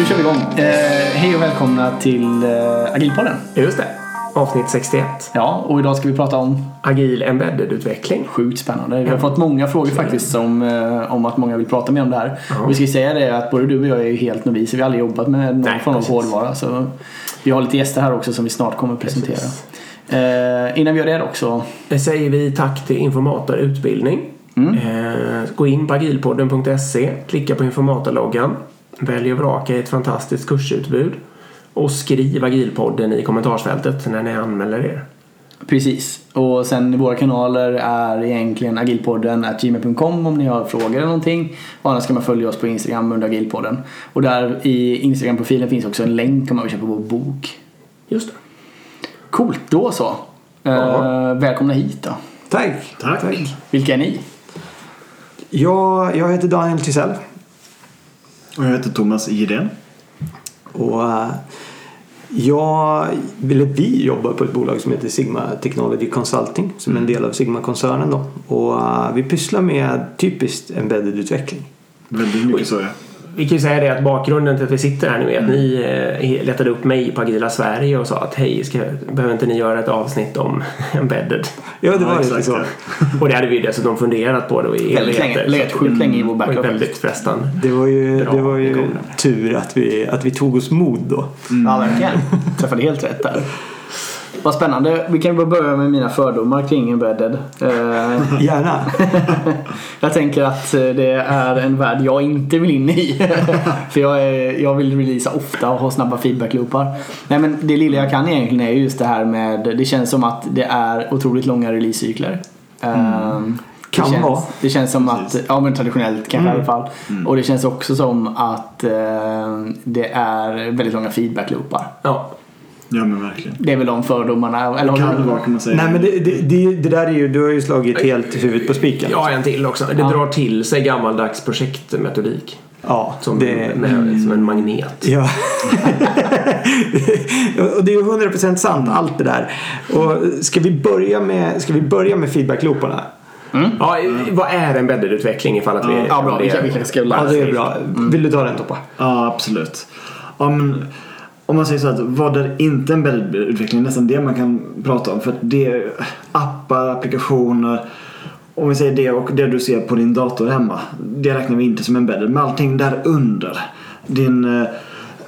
nu kör vi igång. Eh, hej och välkomna till eh, Agilpodden. Just det. Avsnitt 61. Ja, och idag ska vi prata om Agil embedded-utveckling. sjukt spännande. Vi har fått många frågor faktiskt om, eh, om att många vill prata mer om det här. Och vi ska säga det att både du och jag är ju helt noviser. Vi har aldrig jobbat med någon Nej, form av hårdvara. Så vi har lite gäster här också som vi snart kommer att presentera. Eh, innan vi gör det också. Det säger vi tack till Informator Utbildning. Eh, gå in på agilpodden.se, klicka på informatorloggan, välj och vraka i ett fantastiskt kursutbud och skriv agilpodden i kommentarsfältet när ni anmäler er. Precis. Och sen våra kanaler är egentligen agilpodden gmail.com om ni har frågor eller någonting. Och annars kan man följa oss på Instagram under agilpodden. Och där i Instagram-profilen finns också en länk om man vill köpa vår bok. Just det. Coolt, då så. Ja. Eh, välkomna hit då. Tack. Tack. Vilka är ni? Jag, jag heter Daniel Tisell Och jag heter Thomas Gidén. och eh, jag, eller vi jobbar på ett bolag som heter Sigma Technology Consulting som är en del av Sigma-koncernen. Och eh, vi pysslar med typiskt embedded-utveckling. Väldigt mycket så ja. Vi kan ju säga det att bakgrunden till att vi sitter här nu är att ni eh, letade upp mig på Agila Sverige och sa att hej, ska, behöver inte ni göra ett avsnitt om embedded? Ja, det Ja, var lite exakt, så. ja. Och det hade vi dessutom funderat på då i Väldigt länge. Legat sjukt länge i vår ju backup. väldigt frestande. Det var ju, Bra, det var ju tur att vi, att vi tog oss mod då. Ja, verkligen. Träffade helt rätt där. Vad spännande. Vi kan bara börja med mina fördomar kring embedded. Eh, Gärna. jag tänker att eh, det är en värld jag inte vill in i. För jag, är, jag vill releasa ofta och ha snabba feedback-loopar. Nej men det lilla jag kan egentligen är just det här med, det känns som att det är otroligt långa releasecykler. Ehm, Kan det känns, vara. Det känns som att, Precis. ja men traditionellt kanske i alla fall. Och det känns också som att eh, det är väldigt långa feedback-loopar. Ja. Ja men verkligen. Det är väl de fördomarna. Eller Kan det du- vara kan man säga. Nej men det, det, det, det där är ju, du har ju slagit helt huvudet på spiken. ja, en till också. Det Ja. drar till sig gammaldags projektmetodik. Ja, Som, det, med, som en magnet. Ja. och det är ju 100% sant allt det där. Och ska vi börja med, ska vi börja med feedback-looparna? Ja, vad är embedded-utveckling ifall att vi... Ja, bra. Vi det- kan, vi kan Ja, det är bra. Vill du ta den Toppa? Ja absolut. Ja, men, om man säger så att vad är inte en utveckling? Nästan det man kan prata om. För att det är appar, applikationer. Om vi säger det och det du ser på din dator hemma. Det räknar vi inte som embedded. Men allting där under. Din, eh,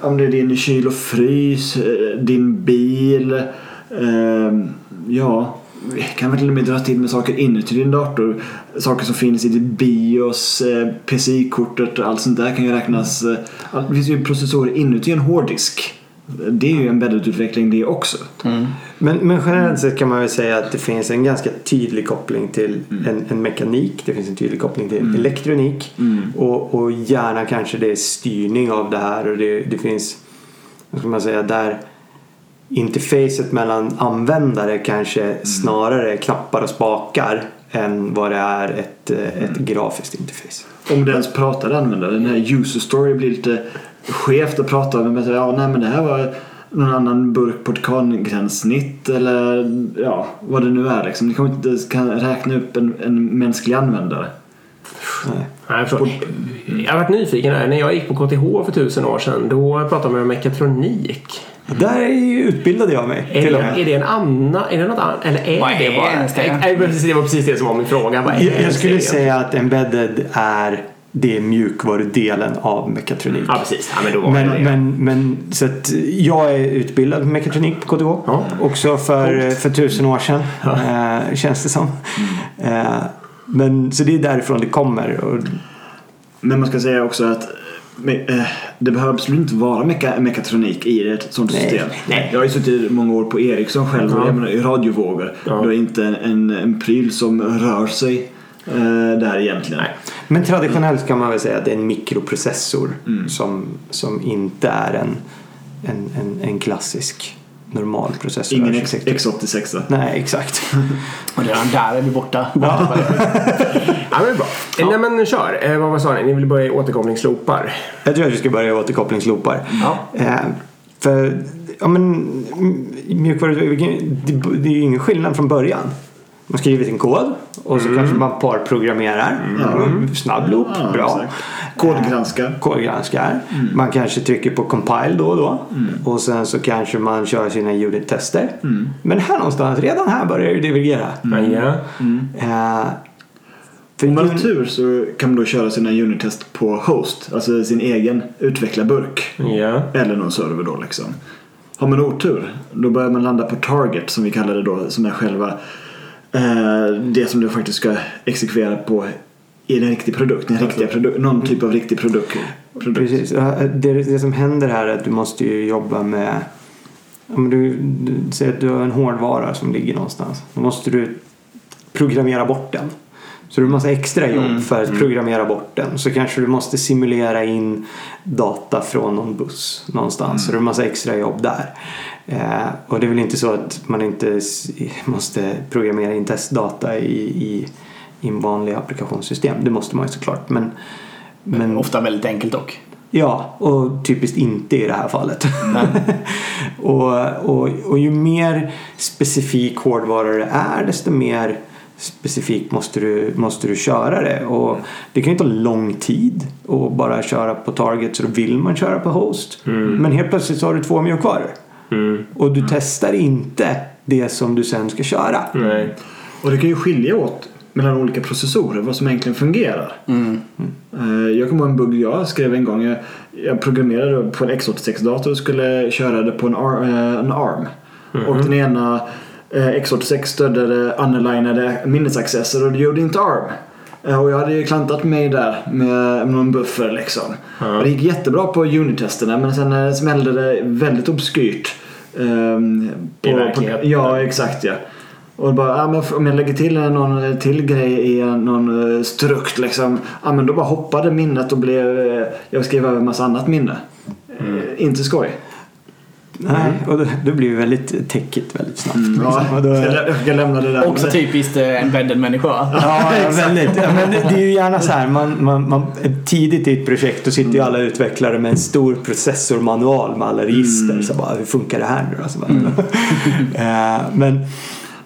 om det är din kyl och frys, eh, din bil. Eh, ja, vi kan väl till och med dra till med saker inuti din dator. Saker som finns i ditt BIOS, eh, PCI-kortet och allt sånt där kan ju räknas. Det finns ju processorer inuti en hårddisk. Det är ju embedded-utveckling det också. Men, men generellt sett kan man väl säga att det finns en ganska tydlig koppling till en, en mekanik. Det finns en tydlig koppling till elektronik. Och, och gärna kanske det är styrning av det här. Och det, det finns, vad ska man säga, där interfacet mellan användare kanske snarare är knappar och spakar än vad det är ett, ett grafiskt interface. Om det ens pratar användare. Den här user story blir lite skevt att prata om. Men ja, nej men det här var någon annan burk portkalgränssnitt eller ja, vad det nu är liksom. Ni kommer inte kan räkna upp en, en mänsklig användare. Nej. Ja, jag, har varit nyfiken här. När jag gick på KTH för tusen år sedan då pratade man om mekatronik. Där utbildade jag mig Är till och det, med. är det en annan... Är det något annat? Eller är Vad det är bara... det? Nej, precis, det var precis det som var min fråga. Vad är Jag, jag skulle säga att embedded är det mjukvarudelen av mekatronik. Ja, precis. Ja, men då var Men, det det. men, men så att jag är utbildad på mekatronik på KTH. Ja. Också för, för tusen år sedan. Eh, känns det som. Mm. Eh, men, så det är därifrån det kommer. Och, Men man ska säga också att men, eh, det behöver absolut inte vara meka mekatronik i ett sånt Nej, system. nej. Jag har ju suttit många år på Ericsson själv och Ja. jag menar, i radiovågor. Ja. Då är inte en, en pryl som rör sig eh, där egentligen. Nej. men traditionellt kan man väl säga att det är en mikroprocessor Mm. som, som inte är en, en, en, en klassisk normal processor. Ingen X, X86. Nej, exakt. Och redan där är vi borta. borta det. Ja, men bra. Eh, Nej, men kör. Eh, vad sa ni? Ni vill börja i återkopplingsloopar. Jag tror att vi ska börja i återkopplingsloopar. Ja. Eh, för ja, men, m- mjukvaruutveckling, det, det är ju ingen skillnad från början. Man skriver sin kod och så kanske man parprogrammerar. Mm. Snabb loop, Ja, bra. exakt. Kodgranskar. Kodgranskar. Man kanske trycker på compile då och då. Och sen så kanske man kör sina unit-tester. Men här någonstans, redan här börjar det divergera. Men ja. Eh, för Om man har tur så kan man då köra sina unit-test på host, alltså sin egen utvecklarburk. Ja. Eller någon server då liksom. Har man otur, då börjar man landa på target som vi kallar det då, som är själva eh, det som du faktiskt ska exekvera på i en riktig produkt, en riktiga produkt, någon typ av riktig produkt. produkt. Precis. Det, det som händer här är att du måste ju jobba med om du, du säger att du har en hårdvara som ligger någonstans. Då måste du programmera bort den. Så du har massa extra jobb för att programmera bort den. Så kanske du måste simulera in data från någon buss någonstans. Så du har massa extra jobb där. Eh, och det är väl inte så att man inte måste programmera in testdata i, i, i en vanlig applikationssystem. Det måste man ju såklart. Men, men Ofta väldigt enkelt dock. Ja, och typiskt inte i det här fallet. och, och, och ju mer specifik hårdvara det är desto mer specifikt måste du, måste du köra det. Och det kan ju ta lång tid att bara köra på target så då vill man köra på host. Men helt plötsligt så har du två mjukvaror. Mm. Och du testar inte det som du sen ska köra. Nej. Och det kan ju skilja åt mellan olika processorer, vad som egentligen fungerar. Eh, Jag kommer ihåg en bugg jag skrev en gång. Jag, programmerade på en x86-dator och skulle köra det på en, ar, eh, en ARM. Och den ena eh, x86 stödde unalignade minnesaccesser och det gjorde inte ARM. Eh, Och jag hade ju klantat mig där med någon buffer liksom. Och det gick jättebra på unit-testerna men sen eh, smällde det väldigt obskyrt. ehm, I verkligheten. Ja, exakt ja. Och bara, ja, men om jag lägger till någon till grej i någon eh, strukt liksom. Ja, men då bara hoppade minnet och blev, eh, jag skrev över en massa annat minne. Eh, Inte skoj. Nej, och då, då blir det väldigt täckigt väldigt snabbt. Mm, Ja, liksom. och då, jag, jag lämna det där. Också typiskt eh, embedded människa. Ja, ja, väldigt. Ja, men det det är ju gärna så här, man, man, man, tidigt i ett projekt då sitter ju alla utvecklare med en stor processormanual med alla register. Så bara, hur funkar det här nu då? Så bara, Eh, men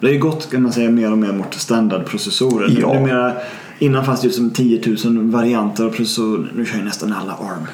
Det är ju gått kan man säga mer och mer mot standardprocessorer. Ja. Det är mera, innan fanns det ju som 10 000 varianter av processorer. Nu kör ju nästan alla ARM.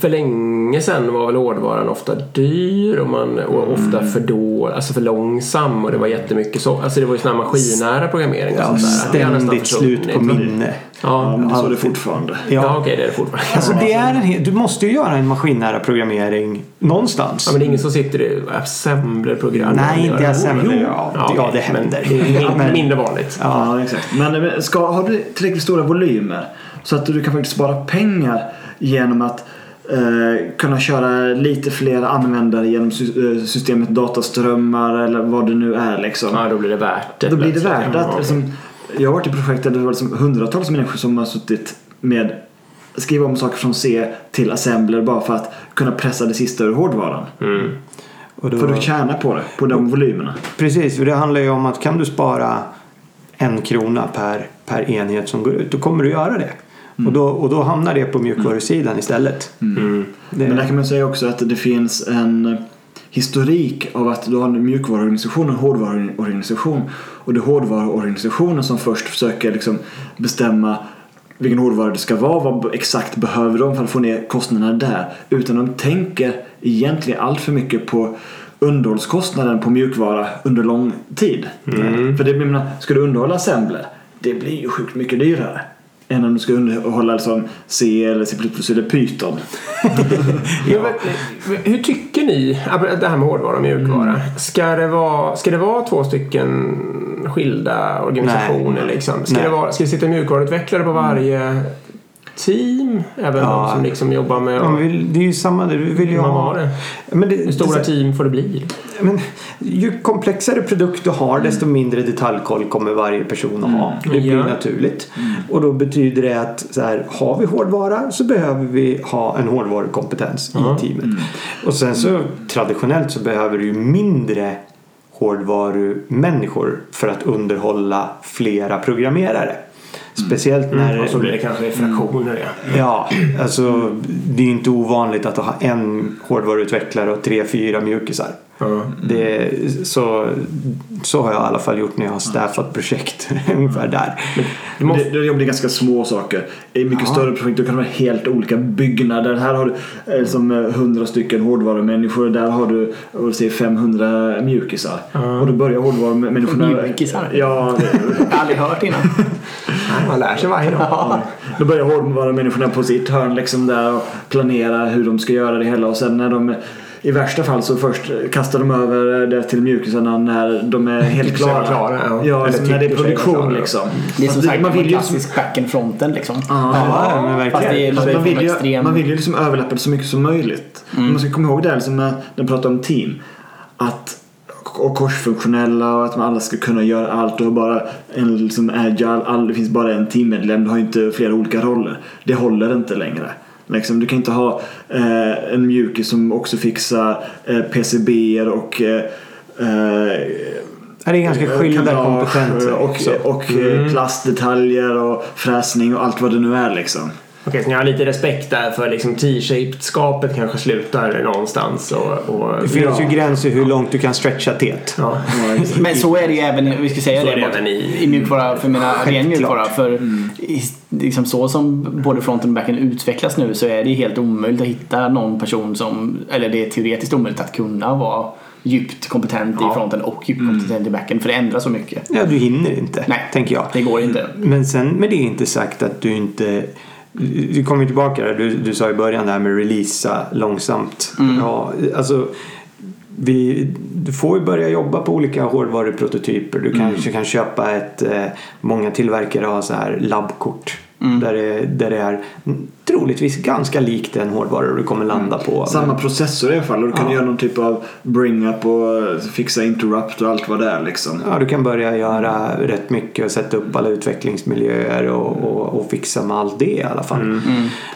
För länge sedan var väl hårdvaran ofta dyr och, man, och ofta för då, alltså för långsam och det var jättemycket så. Alltså det var ju sån här maskinära programmering och ja, sånt där. Det har nästan ständigt slut på försvunnit. minne. Ja, Ja, så är det fortfarande. ja. Ja. okej det är det fortfarande. Alltså det är en, du måste ju göra en maskinnära programmering någonstans. Ja, men det är ingen som sitter i assemblerprogram Nej, inte Jo, assembler. jo. Ja, ja, okej, det händer. Men det är mindre vanligt. Ja, exakt. Men eh, ska, har du tillräckligt stora volymer så att du kan faktiskt spara pengar genom att eh, kunna köra lite fler användare genom eh, systemet dataströmmar eller vad det nu är liksom. Ja, då blir det värt det. Då blir det plötsligt. värt Ja, att liksom, Jag har varit i projekt där det var liksom hundratals människor som har suttit med skriva om saker från C till assembler bara för att kunna pressa det sista ur hårdvaran. Mm. Och då, För att tjäna på det, på de volymerna. Precis, för det handlar ju om att kan du spara en krona per, per enhet som går ut, då kommer du göra det. Och, då, och då hamnar det på mjukvarusidan istället. Mm. Det, Men där kan man säga också att det finns en historik av att du har en mjukvaruorganisation och en hårdvaruorganisation. Och det är hårdvaruorganisationen som först försöker liksom bestämma vilken hårdvara det ska vara, vad exakt behöver de för att få ner kostnaderna där. Utan de tänker egentligen allt för mycket på underhållskostnaden på mjukvara under lång tid. För det blir, ska du underhålla assembler, det blir ju sjukt mycket dyrare. Än om du ska underhålla liksom C eller C++ eller Python. Ja, men, hur tycker ni, det här med hårdvara och mjukvara. Mm. Ska, det vara, ska det vara två stycken skilda organisationer Nej. liksom? Ska Nej. det, vara, ska det sitta mjukvaruutvecklare på varje team? Även Ja. de som liksom jobbar med Ja, men vi- det är ju samma där. Vi vill ju ha... det. Men det, Hur stora det, team får det bli? men, ju komplexare produkt du har desto mindre detaljkoll kommer varje person att ha. Det blir Ja. naturligt. Och då betyder det att så här, har vi hårdvara så behöver vi ha en hårdvarukompetens i teamet. Och sen så traditionellt så behöver du ju mindre hårdvarumänniskor för att underhålla flera programmerare. Speciellt när... Och så blir det kanske fraktioner ja. Ja, alltså det är ju inte ovanligt att ha en hårdvaruutvecklare och tre, fyra mjukisar. Ja. Det, så, så har jag i alla fall gjort när jag har staffat projekt. Ungefär där. Du måste... Det, det blir ganska små saker. I mycket större projekt då kan det vara helt olika byggnader. Här har du eh, liksom eh, 100 stycken hårdvarumänniskor. Där har du vad vill säga, 500 mjukisar. Och då börjar hårdvarumänniskorna... Mjukisar? Ja, det- Jag har aldrig hört innan. Nej, man lär sig varje dag. Då börjar hårdvarumänniskorna på sitt hörn liksom där och planera hur de ska göra det hela. Och sen när de i värsta fall så först kastar de över det till mjukisarna när de är helt klara. klara, ja. Ja, alltså när det är produktion liksom. Det är som Fast sagt man vill ju klassisk backen-fronten liksom. Ja, men Fast det är verkligen. Alltså, något man, vill ju, extrem... man vill ju liksom överlappa det så mycket som möjligt. Man ska komma ihåg det här liksom när man pratar om team. Att, och korsfunktionella och att man alla ska kunna göra allt och bara en liksom agile, all, det finns bara en teammedlem, du har ju inte flera olika roller. Det håller inte längre. Liksom, du kan inte ha eh, en mjukis som också fixar eh, PCB och eh, eh, Det är ganska skilda kablage kompetenser och, och eh, plastdetaljer och fräsning och allt vad det nu är liksom. Okej, så ni har lite respekt där för liksom T-shaped-skapet kanske slutar någonstans och... och Det finns Ja. ju gränser hur långt du kan stretcha teet. ja. Men så är det ju även, vi ska säga Så det, är det även i- i mjukvara, för mina ren mjukvara. För i, liksom så som både fronten och backen utvecklas nu så är det helt omöjligt att hitta någon person som, eller det är teoretiskt omöjligt att kunna vara djupt kompetent Ja. i fronten och djupt kompetent i backen för det ändras så mycket. Ja, du hinner inte, Nej. tänker jag. Det går inte. Men sen med det är inte sagt att du inte du kommer tillbaka där, du, du sa i början det här med releasa långsamt. Ja, alltså, vi, du får ju börja jobba på olika hårdvaruprototyper. Du kanske kan köpa ett, eh, många tillverkare har så här labbkort. Där, det, där det är troligtvis ganska likt den hårdvara du kommer landa på. Samma processor i alla fall och du kan Ja. göra någon typ av bring-up och fixa interrupt och allt vad det är liksom. Ja, du kan börja göra rätt mycket och sätta upp alla utvecklingsmiljöer och, och, och fixa med allt det i alla fall.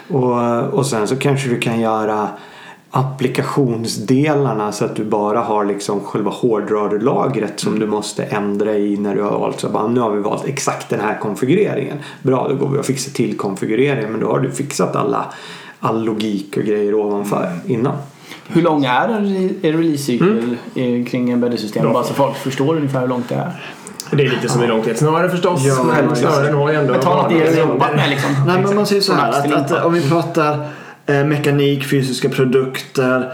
Och, och sen så kanske du kan göra applikationsdelarna så att du bara har liksom själva hårdvarulagret som du måste ändra i när du har valt så bara, nu har vi valt exakt den här konfigureringen. Bra, då går vi och fixar till konfigureringen men då har du fixat alla all logik och grejer ovanför innan. Hur lång är en, re- en releasecykel eh, kring embedded system? Bra Bara så folk förstår ungefär hur långt det är. Det är lite som i långtidssnöre förstås. Ja, men snören har ju ändå... Men ta något ni har jobbat med liksom. Nej men man säger så här att, att om vi pratar eh, mekanik, fysiska produkter,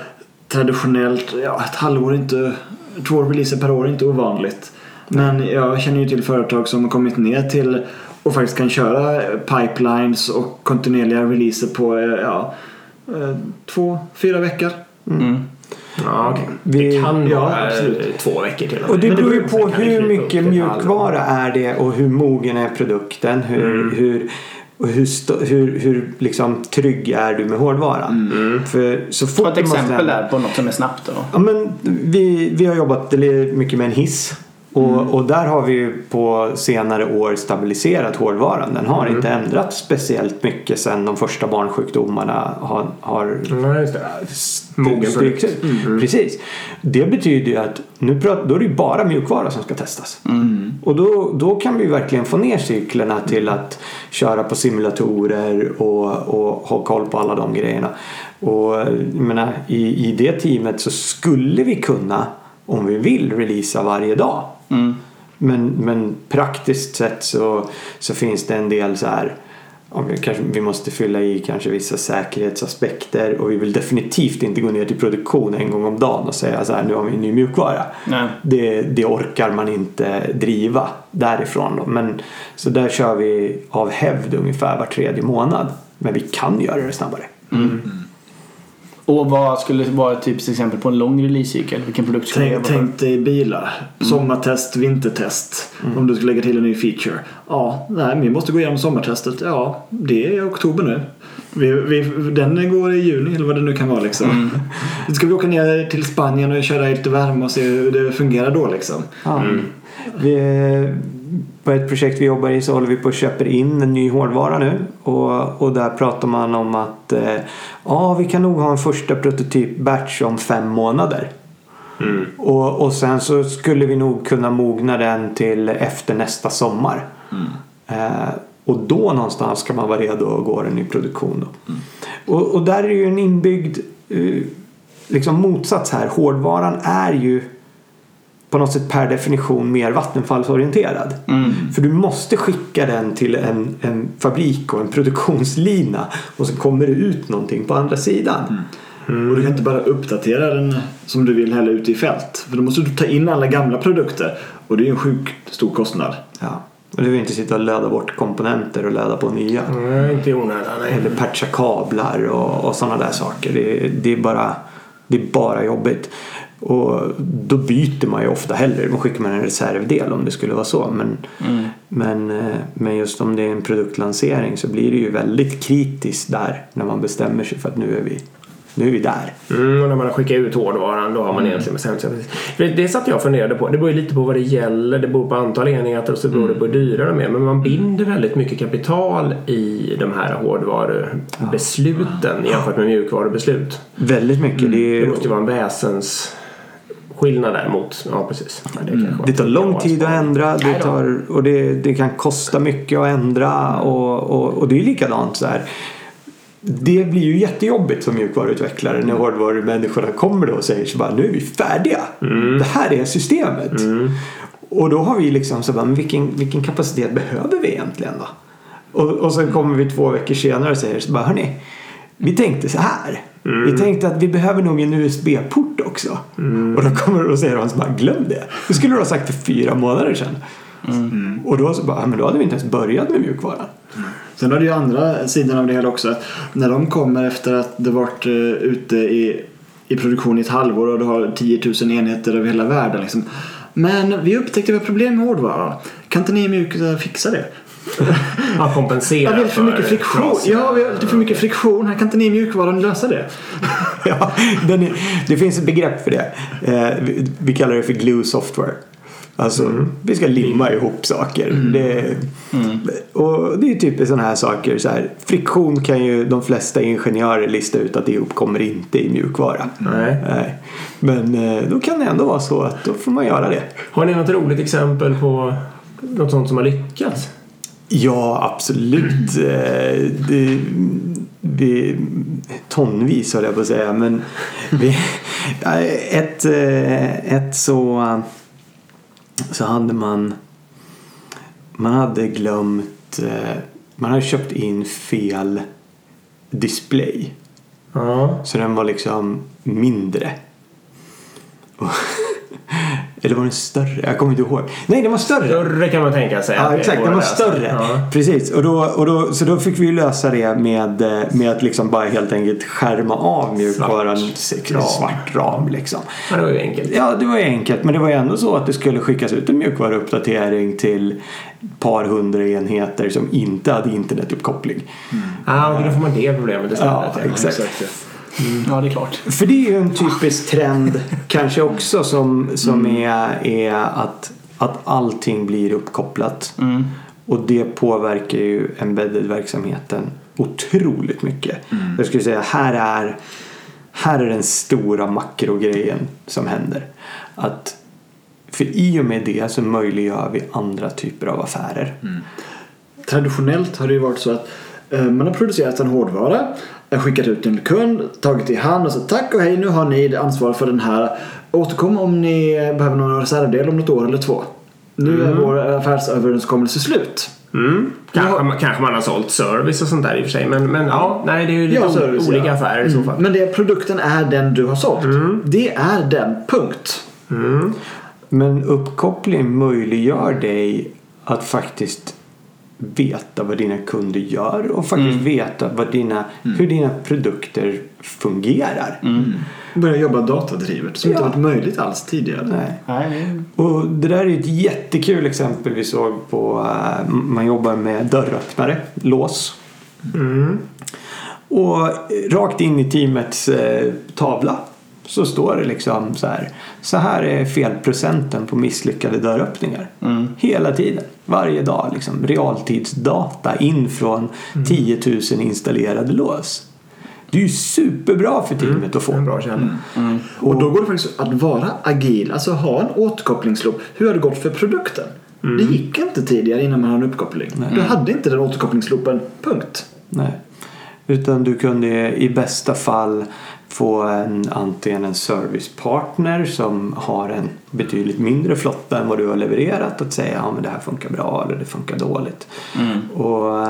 traditionellt, ja ett halvår inte, två releaser per år är inte ovanligt. Men jag känner ju till företag som har kommit ner till och faktiskt kan köra pipelines och kontinuerliga releaser på eh, ja, eh, två, fyra veckor. Mm. Ja, okej. Vi- Det kan ja, vara absolut. två veckor till Och det med. beror ju på det hur mycket mjukvara är det och hur mogen är produkten. Hur, hur, och hur, hur, hur liksom trygg är du med hårdvaran. För så Ta fort ett du måste exempel där på något som är snabbt då. Ja, men vi, vi har jobbat mycket med en hiss. Och, och där har vi ju på senare år stabiliserat hårdvaran. Den har inte ändrats speciellt mycket sedan de första barnsjukdomarna har, har Mogen strykts ut. Precis. Det betyder ju att nu pratar, då är det ju bara mjukvara som ska testas. Och då, då kan vi verkligen få ner cyklerna till att köra på simulatorer och, och ha koll på alla de grejerna. Och jag menar, i, i det teamet så skulle vi kunna, om vi vill, releasa varje dag. Men, men praktiskt sett så, så finns det en del så här vi, kanske, vi måste fylla i kanske vissa säkerhetsaspekter och vi vill definitivt inte gå ner till produktion en gång om dagen och säga så här nu har vi en ny mjukvara. Nej. Det, det orkar man inte driva därifrån. Då. Men, så där kör vi av hävd ungefär var tredje månad. Men vi kan göra det snabbare. Och vad skulle vara ett typiskt exempel på en lång releasecykel? Vilken produkt skulle Tänk, det vara? tänk dig bilar. Sommartest, vintertest. Om du ska lägga till en ny feature. Ja, nej, vi måste gå igenom sommartestet. Ja, det är oktober nu. Vi, vi, den går i juni eller vad det nu kan vara liksom. Då ska vi åka ner till Spanien och köra lite värme och se hur det fungerar då liksom. Ja. Vi, på ett projekt vi jobbar i så håller vi på att köpa in en ny hårdvara nu. Och, och där pratar man om att eh, ja, vi kan nog ha en första prototyp batch om fem månader. Och, och sen så skulle vi nog kunna mogna den till efter nästa sommar. Eh, och då någonstans ska man vara redo att gå den i produktion. Då. Och, och där är ju en inbyggd eh, liksom motsats här. Hårdvaran är ju på något sätt per definition mer vattenfallsorienterad. För du måste skicka den till en, en fabrik och en produktionslina och så kommer det ut någonting på andra sidan. Och du kan inte bara uppdatera den som du vill heller ute i fält. För då måste du ta in alla gamla produkter. Och det är ju en sjukt stor kostnad. Ja. Och du vill inte sitta och löda bort komponenter och löda på nya. Nej, inte i onödan. Eller patcha kablar och, och sådana där saker. Det, det, är bara, det är bara jobbigt. Och då byter man ju ofta hellre. Då skickar man en reservdel om det skulle vara så. Men, men, eh, men just om det är en produktlansering så blir det ju väldigt kritiskt där när man bestämmer sig för att nu är vi, nu är vi där. Mm, och när man har skickat ut hårdvaran då har man egentligen bestämt sig. Det satt jag och funderade på. Det beror ju lite på vad det gäller. Det beror på antal enheter och så beror det på hur dyra de är. Men man binder väldigt mycket kapital i de här hårdvarubesluten jämfört med mjukvarubeslut. Väldigt mycket. Det, är, Det måste ju vara en väsens skillnad där mot, ja precis. Ja, det, var det tar lång tid att ändra det tar, och det, det kan kosta mycket att ändra. Och, och, och det är likadant så här. Det blir ju jättejobbigt som mjukvaruutvecklare när hårdvarumänniskorna kommer då och säger så bara nu är vi färdiga. Det här är systemet. Och då har vi liksom så bara, men vilken, vilken kapacitet behöver vi egentligen då? Och, och sen kommer vi två veckor senare och säger så bara hörni, vi tänkte så här. Vi tänkte att vi behöver nog en USB-port också. Och då kommer och säger så bara glöm det. Det skulle du ha sagt för fyra månader sedan. Och då så bara, "Ja, men då hade vi inte ens börjat med mjukvaran. Sen har du ju andra sidan av det hela också. När de kommer efter att det varit eh, ute i, i produktion i ett halvår och du har 10 000 enheter över hela världen. Liksom. Men vi upptäckte att vi har problem med hårdvaran. Kan inte ni mjukt eh, fixa det? Ja, kompensera Ja, vi har för mycket friktion. Ja, vi har lite för mycket friktion. Här kan inte ni i mjukvaran lösa det? ja, den är, det finns ett begrepp för det. Eh, vi, vi kallar det för glue software. Alltså, vi ska limma ihop saker. Det, Och det är typiskt sådana här saker. Så här, friktion kan ju de flesta ingenjörer lista ut att det uppkommer inte i mjukvara. Nej. Nej. Men eh, då kan det ändå vara så att då får man göra det. Har ni något roligt exempel på något sånt som har lyckats? Ja, absolut. Eh, Det, vi, tonvis höll jag på att säga. Men vi, ett, eh, ett så, så hade man man hade glömt eh, man hade köpt in fel display. Ja. Så den var liksom mindre. Och- Eller var den större? Jag kommer inte ihåg. Nej, den var större. Större kan man tänka sig. Ja exakt, den var större. Ja. Precis, och då, och då, så då fick vi lösa det med, eh, med att liksom bara helt enkelt skärma av mjukvaran. Svart Svart, ram. svart ram liksom. ja, det var ju enkelt. Ja, det var ju enkelt. Men det var ju ändå så att det skulle skickas ut en mjukvaruuppdatering till ett par hundra enheter som inte hade internetuppkoppling. Ja, och då får man det problemet istället. Ja, exakt. Ja, det är klart. För det är ju en typisk trend kanske också som, som är, är att, att allting blir uppkopplat. Och det påverkar ju embedded-verksamheten otroligt mycket. Jag skulle säga här är, här är den stora makrogrejen som händer. Att för i och med det så möjliggör vi andra typer av affärer. Traditionellt har det ju varit så att eh, man har producerat en hårdvara, eh, skickat ut en kund, tagit i hand och så tack och hej nu har ni ansvar för den här. Återkom om ni eh, behöver någon reservdel om något år eller två. Nu är vår affärsöverenskommelse slut. Mm. Kanske, man, kanske man har sålt service och sånt där i och för sig. Men, men ja, nej, det är ju lite Ja, service, olika ja. affärer i så fall. Men det, produkten är den du har sålt. Det är den, punkt. Men uppkoppling möjliggör dig att faktiskt veta vad dina kunder gör och faktiskt veta vad dina, hur dina produkter fungerar. Börja jobba datadrivet som inte Ja. varit möjligt alls tidigare. Nej. Nej, Och det där är ett jättekul exempel vi såg på, eh, man jobbar med dörröppnare, lås. Och rakt in i teamets eh, tavla så står det liksom så här. Så här är felprocenten på misslyckade dörröppningar. Hela tiden. Varje dag liksom. Realtidsdata in från 10 000 installerade lås. Det är ju superbra för teamet att få. En bra källa. Och då går det faktiskt att vara agil, alltså ha en återkopplingsloop. Hur har det gått för produkten? Det gick inte tidigare innan man hade en uppkoppling. Du hade inte den återkopplingsloopen, punkt. Nej. Utan du kunde i bästa fall få en, antingen en servicepartner som har en betydligt mindre flotta än vad du har levererat att säga ja men det här funkar bra eller det funkar dåligt. Och,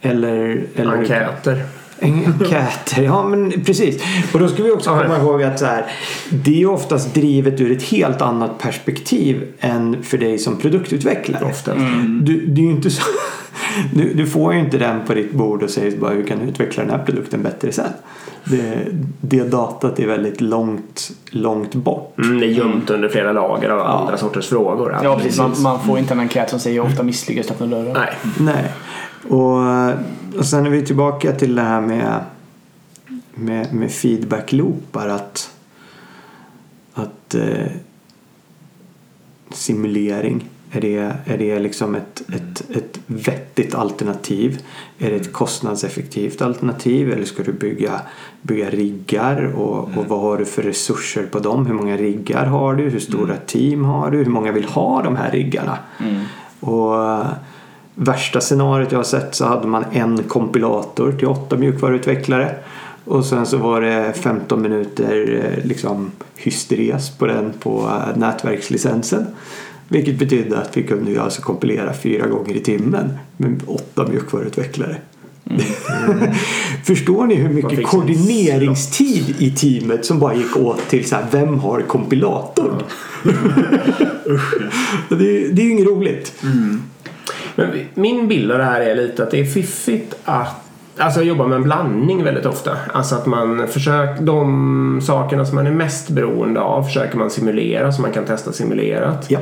eller, eller Enkäter. Enkäter, ja men precis. Och då ska vi också komma ihåg att så här, det är oftast drivet ur ett helt annat perspektiv än för dig som produktutvecklare. Ofta. Du, det är ju inte så, du, du får ju inte den på ditt bord och säger bara hur kan du utveckla den här produkten bättre sen. Det, det datat är väldigt långt, långt bort. Mm, det är gömt under flera lager av andra sorters frågor. Ja, precis. Man, man får inte en enkät som säger ofta misslyckas öppna dörren. Nej. Nej. Och, och sen är vi tillbaka till det här med, med, med feedback-loopar. Att, att eh, simulering, är det, är det liksom ett, ett, ett vettigt alternativ? Är det ett kostnadseffektivt alternativ? Eller ska du bygga, bygga riggar? Och, och vad har du för resurser på dem? Hur många riggar har du? Hur stora team har du? Hur många vill ha de här riggarna? Och eh, värsta scenariot jag har sett så hade man en kompilator till åtta mjukvaruutvecklare. Och sen så var det 15 minuter eh, liksom hysteres på den på eh, nätverkslicensen. Vilket betydde att vi kunde ju alltså kompilera fyra gånger i timmen med åtta mjukvaruutvecklare. Förstår ni hur mycket koordineringstid i teamet som bara gick åt till så här, vem har kompilatorn? det, är, det är ju inget roligt. Men min bild av det här är lite att det är fiffigt att Alltså jag jobbar med en blandning väldigt ofta. Alltså att man försöker, de sakerna som man är mest beroende av försöker man simulera så man kan testa simulerat. Ja.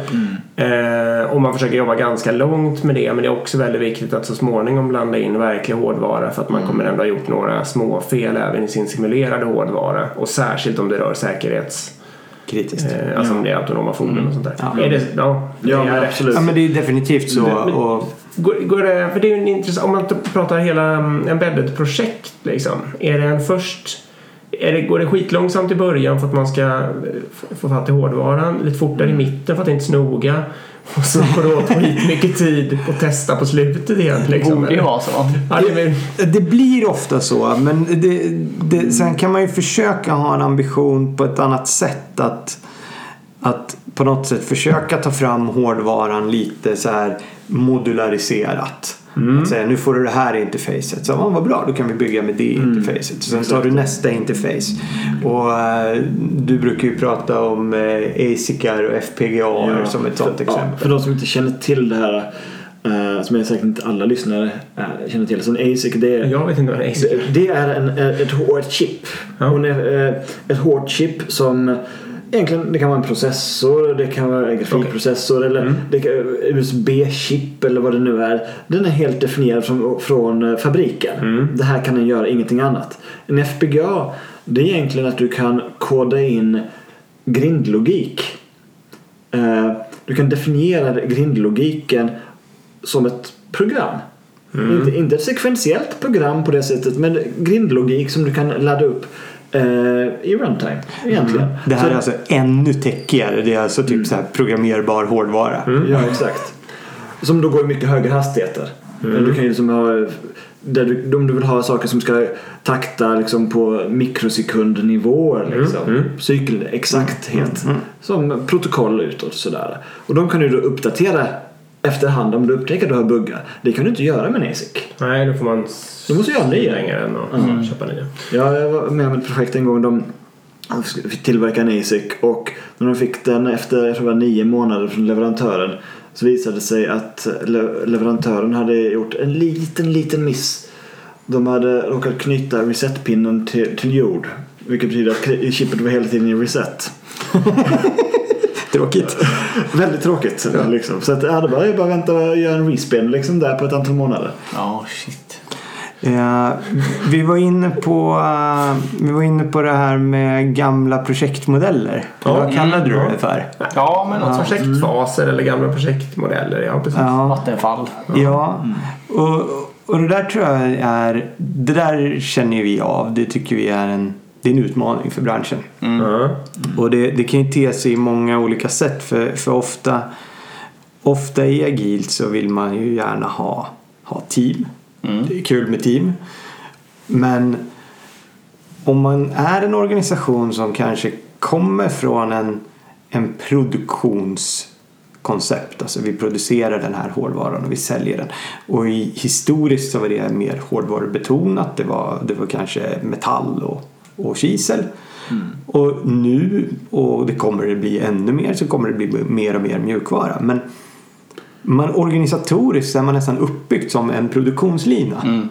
Eh, och man försöker jobba ganska långt med det men det är också väldigt viktigt att så småningom blanda in verklig hårdvara för att man kommer ändå ha gjort några små fel även i sin simulerade hårdvara. Och särskilt om det rör säkerhets... Kritiskt. Eh, alltså om det är autonoma fordon och sånt där. Ja. Är det, ja, det Ja, är det. absolut. Ja men det är definitivt så. Men- men- Och, Går, går det, för det är ju en intressant, om man pratar hela um, embedded-projekt liksom. Är det en först, är det, går det skitlångsamt i början för att man ska eh, få fatt i hårdvaran, lite fortare i mitten för att inte snoga och så går det åt skitmycket tid att testa på slutet igen liksom. Borde ju vara så. Ja, det det blir ofta så. Men det, det, sen kan man ju försöka ha en ambition på ett annat sätt. Att, att på något sätt försöka ta fram hårdvaran lite så här modulariserat. Att säga nu får du det här interfacet. Så, ja, vad bra, då kan vi bygga med det interfacet. Sen tar du nästa interface. Och eh, du brukar ju prata om eh, ASICar och FPGA som ett sånt Ja, exempel. för de som inte känner till det här, eh, som jag säkert inte alla lyssnare eh, känner till. Så en ASIC det är, jag vet inte vad det är. det, det är en, ett hårt chip. Ja. Och en, ett hårt chip som Egentligen det kan vara en processor, det kan vara en grafikprocessor eller det kan, USB-chip eller vad det nu är. Den är helt definierad från, från eh, fabriken. Det här kan den göra, ingenting annat. En FPGA det är egentligen att du kan koda in grindlogik. Eh, Du kan definiera grindlogiken som ett program. Inte, inte ett sekventiellt program på det sättet men grindlogik som du kan ladda upp i runtime egentligen. Det här Så- är alltså ännu täckigare. Det är alltså typ så här programmerbar hårdvara. Ja, exakt. Som då går i mycket högre hastigheter. Du kan ju liksom ha där du, om du vill ha saker som ska takta liksom på mikrosekundnivåer. Liksom. Cykelexakthet. Som protokoll utåt sådär. Och de kan du då uppdatera efterhand om du upptäcker att du har buggar. Det kan du inte göra med ASIC. Nej, då får man Du måste göra nya. slänga den och köpa nya. Ja, jag var med om ett projekt en gång. De fick tillverka en ASIC och när de fick den efter jag tror det var nio månader från leverantören så visade det sig att le- leverantören hade gjort en liten, liten miss. De hade råkat knyta resetpinnen till, till jord. Vilket betyder att chippet var hela tiden i reset. Tråkigt. Väldigt tråkigt. Liksom. Så att, ja, det var ju bara att vänta och göra en respin liksom där på ett antal månader. Ja, shit. Eh, vi, var inne på, eh, vi var inne på det här med gamla projektmodeller. Ja. Vad kallade du Ja. det för? Ja, men alltså. Projektfaser eller gamla projektmodeller, ja precis. Ja. Vattenfall. Ja, och, och det där tror jag är, det där känner vi av. Det tycker vi är en, det är en utmaning för branschen. Ja. Och det, det kan ju te sig i många olika sätt för, för ofta, ofta i agilt så vill man ju gärna ha, ha team. Det är kul med team. Men om man är en organisation som kanske kommer från en, en produktionskoncept. Alltså vi producerar den här hårdvaran och vi säljer den. Och i, historiskt så var det mer hårdvarubetonat. Det var, det var kanske metall och, och kisel. Och nu, och det kommer det bli ännu mer, så kommer det bli mer och mer mjukvara. Men man organisatoriskt är man nästan uppbyggt som en produktionslina.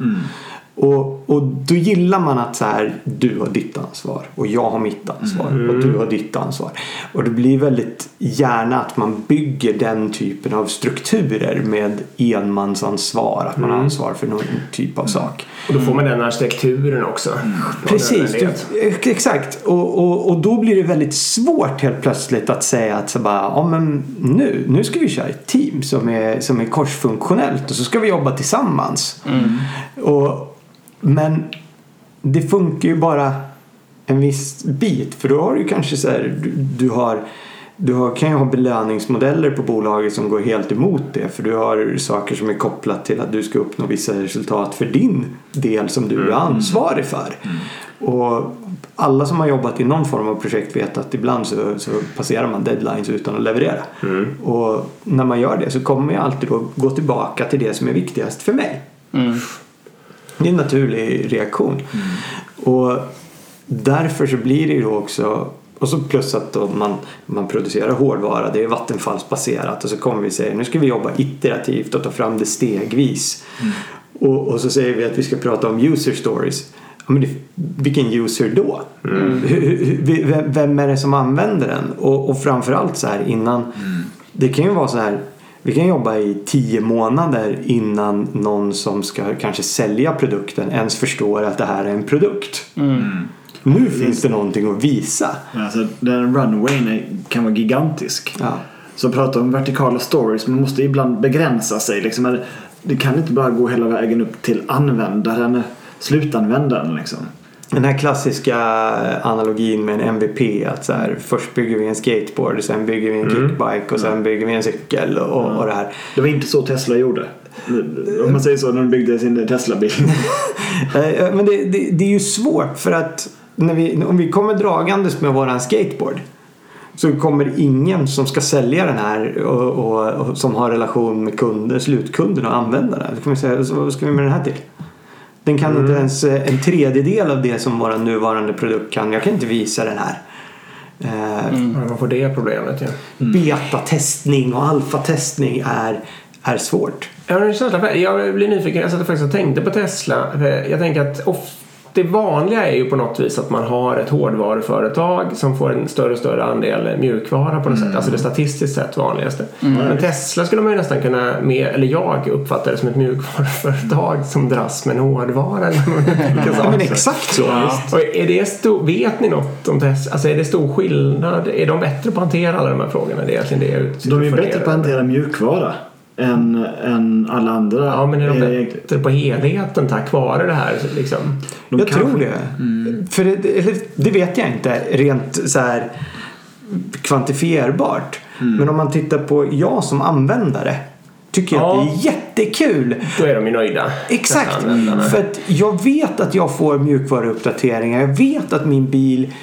Och, och då gillar man att så här, du har ditt ansvar och jag har mitt ansvar och du har ditt ansvar. Och det blir väldigt gärna att man bygger den typen av strukturer med enmansansvar. Att man har ansvar för någon typ av sak. Och då får man den arkitekturen också. Precis, du, exakt. Och, och, och då blir det väldigt svårt helt plötsligt att säga att så bara, ja, men nu, nu ska vi köra ett team som är, som är korsfunktionellt och så ska vi jobba tillsammans. Och, men det funkar ju bara en viss bit för då har du kanske så här, du, du har du har, kan ju ha belöningsmodeller på bolaget som går helt emot det för du har saker som är kopplat till att du ska uppnå vissa resultat för din del som du är ansvarig för. Och alla som har jobbat i någon form av projekt vet att ibland så, så passerar man deadlines utan att leverera. Och när man gör det så kommer jag alltid då gå tillbaka till det som är viktigast för mig. Det är en naturlig reaktion. Och därför så blir det ju också och så plus att man, man producerar hårdvara, det är vattenfallsbaserat och så kommer vi säga nu ska vi jobba iterativt och ta fram det stegvis. Och, och så säger vi att vi ska prata om user stories. Ja, men det, vilken user då? Hur- vem, vem är det som använder den? Och, och framförallt så här innan Det kan ju vara så här vi kan jobba i tio månader innan någon som ska kanske sälja produkten ens förstår att det här är en produkt. Nu finns det någonting att visa. Alltså, den runwayn är, kan vara gigantisk. Ja. Så prata om vertikala stories, man måste ibland begränsa sig. Liksom. Det kan inte bara gå hela vägen upp till användaren, slutanvändaren. Liksom. Den här klassiska analogin med en MVP. Att så här, först bygger vi en skateboard, sen bygger vi en kickbike och sen bygger vi en cykel och, och det här. Det var inte så Tesla gjorde. Om man säger så när de byggde sin Tesla-bil. Eh, Men det, det, det är ju svårt för att när vi, om vi kommer dragandes med våran skateboard så kommer ingen som ska sälja den här och, och, och som har relation med kunder, slutkunden och användarna. Då kommer vi säga, vad ska vi med den här till? Den kan inte ens eh, en tredjedel av det som vår nuvarande produkt kan. Jag kan inte visa den här. Eh, Ja, man får det problemet ju. Betatestning och alfatestning är, är svårt. Jag blir nyfiken, jag satt faktiskt och tänkte på Tesla. Jag tänker att det vanliga är ju på något vis att man har ett hårdvaruföretag som får en större och större andel mjukvara på något sätt. Alltså det statistiskt sett vanligaste. Men Tesla skulle man ju nästan kunna, med, eller jag uppfattar det som ett mjukvaruföretag som dras med en hårdvara. Ja, men exakt så. Och är det stor, vet ni något om Tesla? Alltså är det stor skillnad? Är de bättre på att hantera alla de här frågorna? Det är egentligen det jag De är bättre på att hantera mjukvara än, än alla andra. Ja, men är de Eh, bättre på helheten tack vare det här? Liksom? de jag kanske- tror det. För det, eller, det vet jag inte rent så här kvantifierbart. Men om man tittar på jag som användare tycker jag Ja. att det är jättekul. Då är de ju nöjda. Exakt. För att jag vet att jag får mjukvaruuppdateringar. Jag vet att min bil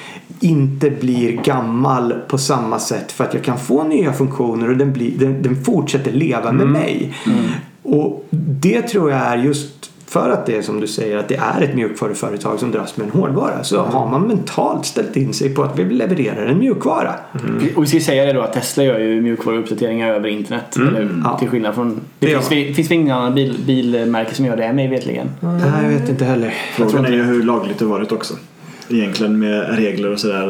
inte blir gammal på samma sätt för att jag kan få nya funktioner och den, blir, den, den fortsätter leva med mig. Och det tror jag är just för att det är som du säger att det är ett mjukvaruföretag som dras med en hårdvara så har man mentalt ställt in sig på att vi levererar en mjukvara. Och vi ska säga det då att Tesla gör ju mjukvaruuppdateringar över internet. Eller hur? Ja. Till skillnad från... Det, Det finns, det finns väl ingen annan bil, bilmärke som gör det mig vetligen. Nej, jag vet inte heller. Frågan är ju hur lagligt det varit också. Egentligen med regler och sådär.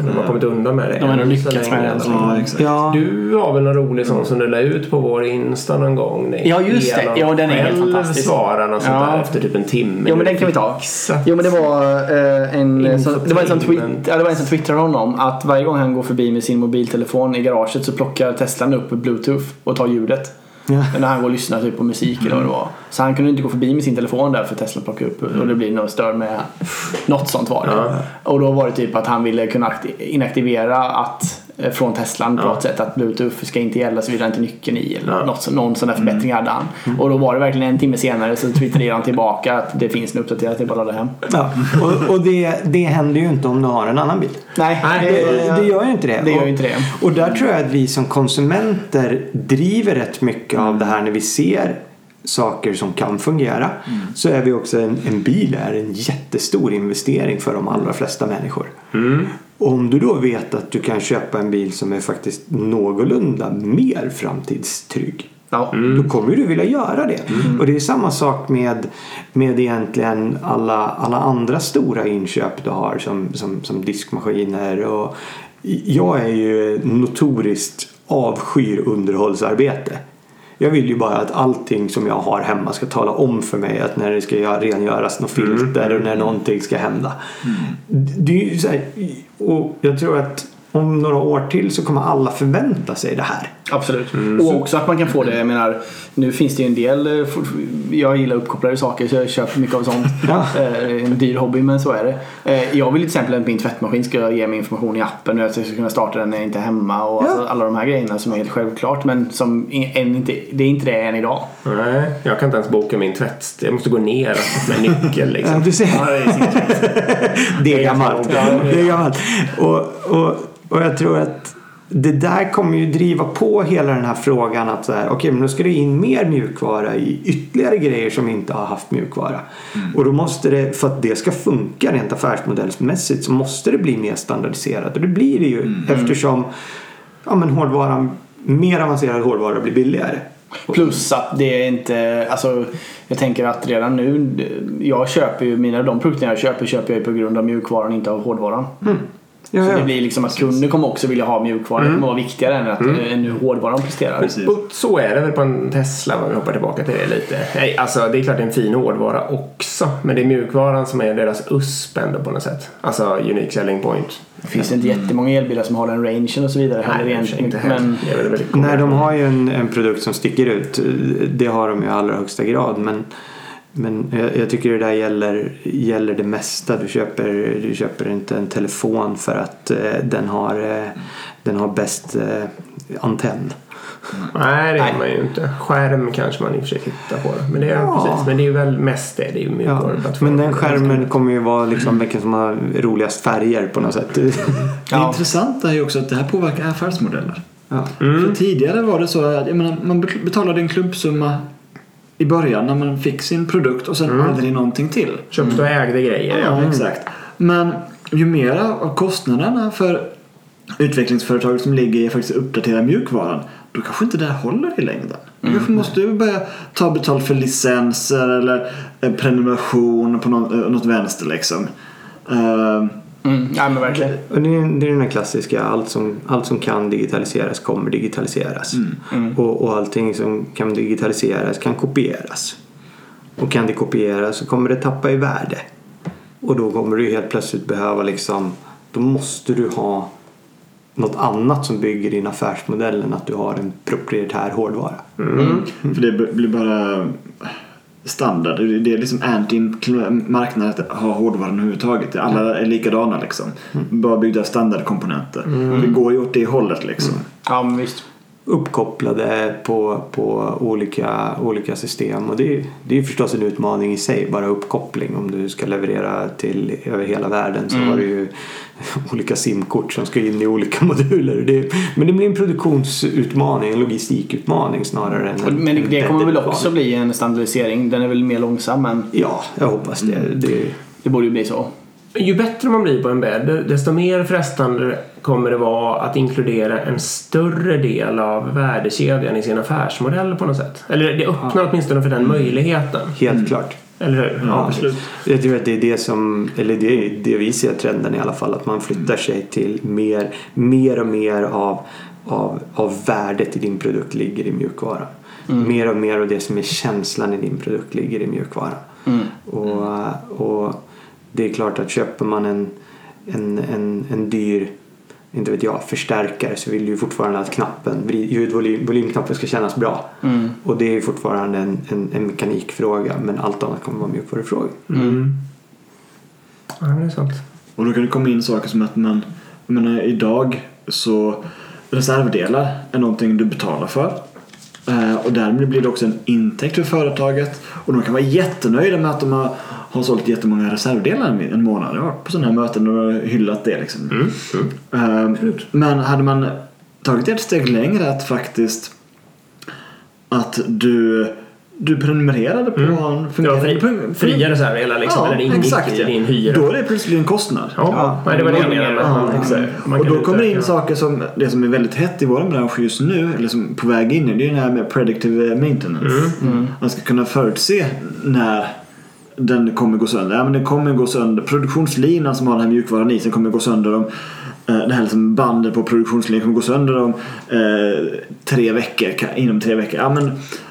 Men De har kommit undan med det. De har ändå än lyckats så länge med det. Ja, exakt. Ja, Du har väl någon rolig sån som du la ut på vår Insta någon gång? Ja, just det. Ja, den är helt fantastisk. svarade och sånt Ja. där efter typ en timme. Jo men den kan vi ta. Exakt. Jo men det var eh, en, eh, som, det var en som, tweet, ja, det var en som twittrade honom att varje gång han går förbi med sin mobiltelefon i garaget så plockar Teslan upp bluetooth och tar ljudet. Ja. När han går och lyssnar typ på musik eller vad det var. Så han kunde inte gå förbi med sin telefon där för Tesla plockade upp och det blir något stör med något sånt var det. Och då var det typ att han ville kunna akti- inaktivera att från Teslan på Ja. något sätt. Att Bluetooth ska inte gälla såvida inte nyckeln i eller Ja. något, så- någon sån där förbättring hade han. Och då var det verkligen en timme senare så twittrade han tillbaka att det finns en uppdaterat, det är bara att ladda hem. Ja. Och, och det, det händer ju inte om du har en annan bil. Nej, Nej, Det, det gör ju inte det. Det gör inte det. Och där tror jag att vi som konsumenter driver rätt mycket av det här när vi ser saker som kan fungera. Så är vi också en, en bil är en jättestor investering för de allra flesta människor. Och om du då vet att du kan köpa en bil som är faktiskt någorlunda mer framtidstrygg. Ja. Då kommer du vilja göra det. Och det är samma sak med, med egentligen alla, alla andra stora inköp du har som, som, som diskmaskiner. Och jag är ju notoriskt avskyr underhållsarbete. Jag vill ju bara att allting som jag har hemma ska tala om för mig att när det ska göra- rengöras något filter och när någonting ska hända. Det är ju så här, och jag tror att om några år till så kommer alla förvänta sig det här. Absolut. Och också att man kan få det, jag menar, nu finns det ju en del, eh, jag gillar uppkopplade saker så jag köper mycket av sånt. Ja. Eh, En dyr hobby men så är det. Eh, Jag vill till exempel att min tvättmaskin ska ge mig information i appen och att jag ska kunna starta den när jag inte är hemma och Ja. alltså alla de här grejerna som är helt självklart men som än inte, det är inte det än idag. Nej, jag kan inte ens boka min tvätt. Jag måste gå ner med nyckel liksom. Ja, du ser. Det är gammalt. Det är gammalt. Och, och, och jag tror att det där kommer ju driva på hela den här frågan att så här, okej men då ska det in mer mjukvara i ytterligare grejer som inte har haft mjukvara. Och då måste det, för att det ska funka rent affärsmodellsmässigt så måste det bli mer standardiserat. Och det blir det ju eftersom ja, men hårdvaran, mer avancerad hårdvara blir billigare. Plus att det är inte, alltså jag tänker att redan nu, jag köper ju mina, de produkterna jag köper köper jag ju på grund av mjukvaran inte av hårdvaran. Ja, Så ja. det blir liksom att kunder kommer också vilja ha mjukvara. Det kommer vara viktigare än, att, än hur hårdvaran presterar. Precis. Och så är det väl på en Tesla om vi hoppar tillbaka till det lite. Nej, alltså det är klart det är en fin hårdvara också. Men det är mjukvaran som är deras USP ändå på något sätt. Alltså unique selling point. Det finns inte jättemånga elbilar som har den rangen och så vidare heller Nej, egentligen. inte heller. Men Det är väl väldigt Nej, de har ju en, en produkt som sticker ut. Det har de i allra högsta grad. Men, men jag, jag tycker det där gäller, gäller det mesta. Du köper, du köper inte en telefon för att eh, den har, eh, den har bäst eh, antenn. Nej, det är man ju inte. Skärm kanske man i och för sig tittar på. Men det är Ja. precis. Men det är ju väl mest det. Det är ju Ja, men den skärmen kommer ju vara liksom vilken som har roligast färger på något sätt. Det intressanta är ju också att det här påverkar affärsmodeller. Ja. För tidigare var det så att jag menar, man betalade en klumpsumma i början när man fick sin produkt och sen aldrig någonting till. Köpte och ägde grejer. Ja, Ja. exakt. Men ju mera av kostnaderna för utvecklingsföretaget som ligger i att faktiskt uppdatera mjukvaran då kanske inte det här håller i längden. Du kanske måste börja ta betalt för licenser eller en prenumeration på något, eh, något vänster liksom. Eh, Mm, ja men verkligen. Och det, är, det är den här klassiska, allt som, allt som kan digitaliseras kommer digitaliseras. Och, och allting som kan digitaliseras kan kopieras. Och kan det kopieras så kommer det tappa i värde. Och då kommer du helt plötsligt behöva liksom, då måste du ha något annat som bygger din affärsmodell än att du har en proprietär hårdvara. För det blir bara standard. Det är liksom anti-marknaden att ha hårdvaran överhuvudtaget. Alla är likadana liksom. Bara byggda standardkomponenter. Det går ju åt det hållet liksom. Ja men visst. Uppkopplade på, på olika, olika system. Och det, är- det är förstås en utmaning i sig, bara uppkoppling. Om du ska leverera till över hela världen så har du ju olika simkort som ska in i olika moduler. Det, men det blir en produktionsutmaning, en logistikutmaning snarare än Och- en Men det, kommer väl också bli en standardisering. Den är väl mer långsam men Ja, jag hoppas det. det det borde ju bli så. Ju bättre man blir på en bädd, desto mer frestande kommer det vara att inkludera en större del av värdekedjan i sin affärsmodell på något sätt. Eller det öppnar åtminstone för den möjligheten. helt klart. Eller hur? Ja, absolut. Jag tror att det är det som, eller det är det vi ser trenden i alla fall, att man flyttar sig till mer, mer och mer av, av, av värdet i din produkt ligger i mjukvara. Mer och mer av det som är känslan i din produkt ligger i mjukvara. Och, och det är klart att köper man en, en, en, en dyr inte vet jag, förstärkare så vill du ju fortfarande att knappen, ljudvolymknappen ska kännas bra. Och det är ju fortfarande en, en, en mekanikfråga men allt annat kommer vara mjukvarufrågor. Mm. Ja, det är sant. Och då kan det komma in saker som att man, jag menar idag så reservdelar är någonting du betalar för. Eh, Och därmed blir det också en intäkt för företaget. Och de kan vara jättenöjda med att de har, har sålt jättemånga reservdelar en- månad. Jag har varit på sådana här möten och hyllat det. Liksom. Eh, Men hade man tagit ett steg längre att faktiskt att du, du prenumererade på en Ja, fungerande fri, pun- fria reservdelar liksom. Ja, eller det ingick exakt, i ja. din hyra. Då är det plötsligt en kostnad. Ja, nej, det var det jag menade. Ja, exakt. och då kommer det in saker som det som är väldigt hett i vår bransch just nu, eller som på väg in i, det är det här med predictive maintenance. Mm, Man ska kunna förutse när den kommer gå sönder. Ja, men den kommer gå sönder. Produktionslinan som har den här mjukvaran i sig kommer gå sönder om eh, det här liksom bandet på produktionslinjen kommer gå sönder om eh, tre veckor, inom tre veckor. Ja, men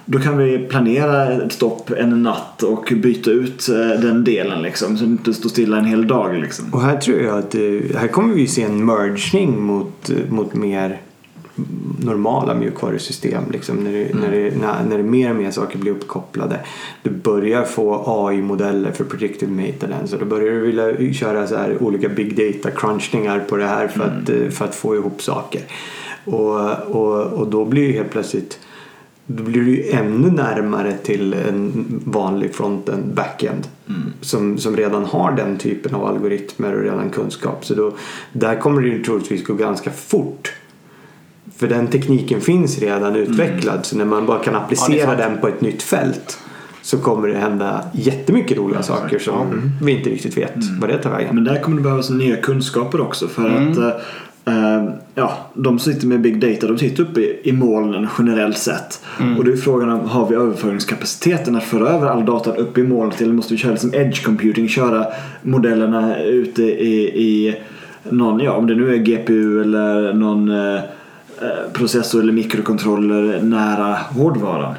då kan vi planera ett stopp en natt och byta ut eh, den delen liksom, så det inte står stilla en hel dag. Liksom. Och här tror jag att eh, här kommer vi se en mergning mot, eh, mot mer normala mjukvarusystem. Liksom, när, det, när, det, när, när det mer och mer saker blir uppkopplade. Du börjar få AI-modeller för predictive maintenance och då börjar du vilja köra så här olika big data crunchningar på det här för, att, eh, för att få ihop saker. Och, och, och då blir ju helt plötsligt då blir du ju ännu närmare till en vanlig frontend backend som, som redan har den typen av algoritmer och redan kunskap. Så då, där kommer det ju troligtvis gå ganska fort. För den tekniken finns redan utvecklad så när man bara kan applicera sant. den på ett nytt fält så kommer det hända jättemycket roliga saker som vi inte riktigt vet vad det tar vägen. Men där kommer det behövas nya kunskaper också för att eh, eh, ja, de som sitter med big data de sitter uppe i, i molnen generellt sett. Och då är frågan om har vi överföringskapaciteten att föra över all data upp i molnet eller måste vi köra liksom edge computing, köra modellerna ute i, i någon, ja om det nu är GPU eller någon eh, eh, processor eller mikrokontroller nära hårdvaran.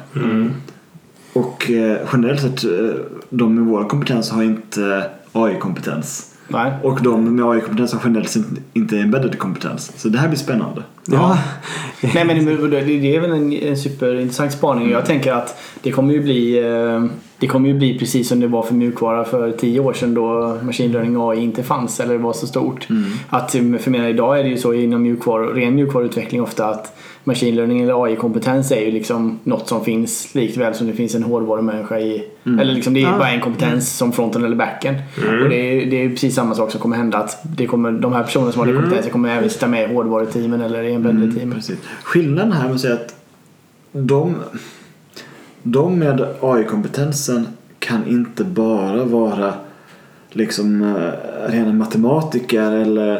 Och eh, generellt sett, eh, de med vår kompetens har inte AI-kompetens. Nej. Och de med AI-kompetens har generellt sett inte embedded kompetens. Så det här blir spännande. Ja, Nej men det, är väl en, en superintressant spaning. Jag tänker att det kommer ju bli eh, det kommer ju bli precis som det var för mjukvara för tio år sedan då machine learning AI inte fanns eller var så stort. Att eh, för menar, idag är det ju så inom mjukvaru, ren mjukvaruutveckling ofta att machine learning eller AI-kompetens är ju liksom något som finns likväl som det finns en hårdvarumänniska i. Eller liksom det är bara en kompetens som fronten eller backen. Och det är, det är precis samma sak som kommer hända att det kommer, de här personerna som har det kompetensen kommer även sitta med i hårdvaruteamen eller i embedded-teamen. Precis. Skillnaden här med att säga att de, de med AI-kompetensen kan inte bara vara liksom eh, rena matematiker eller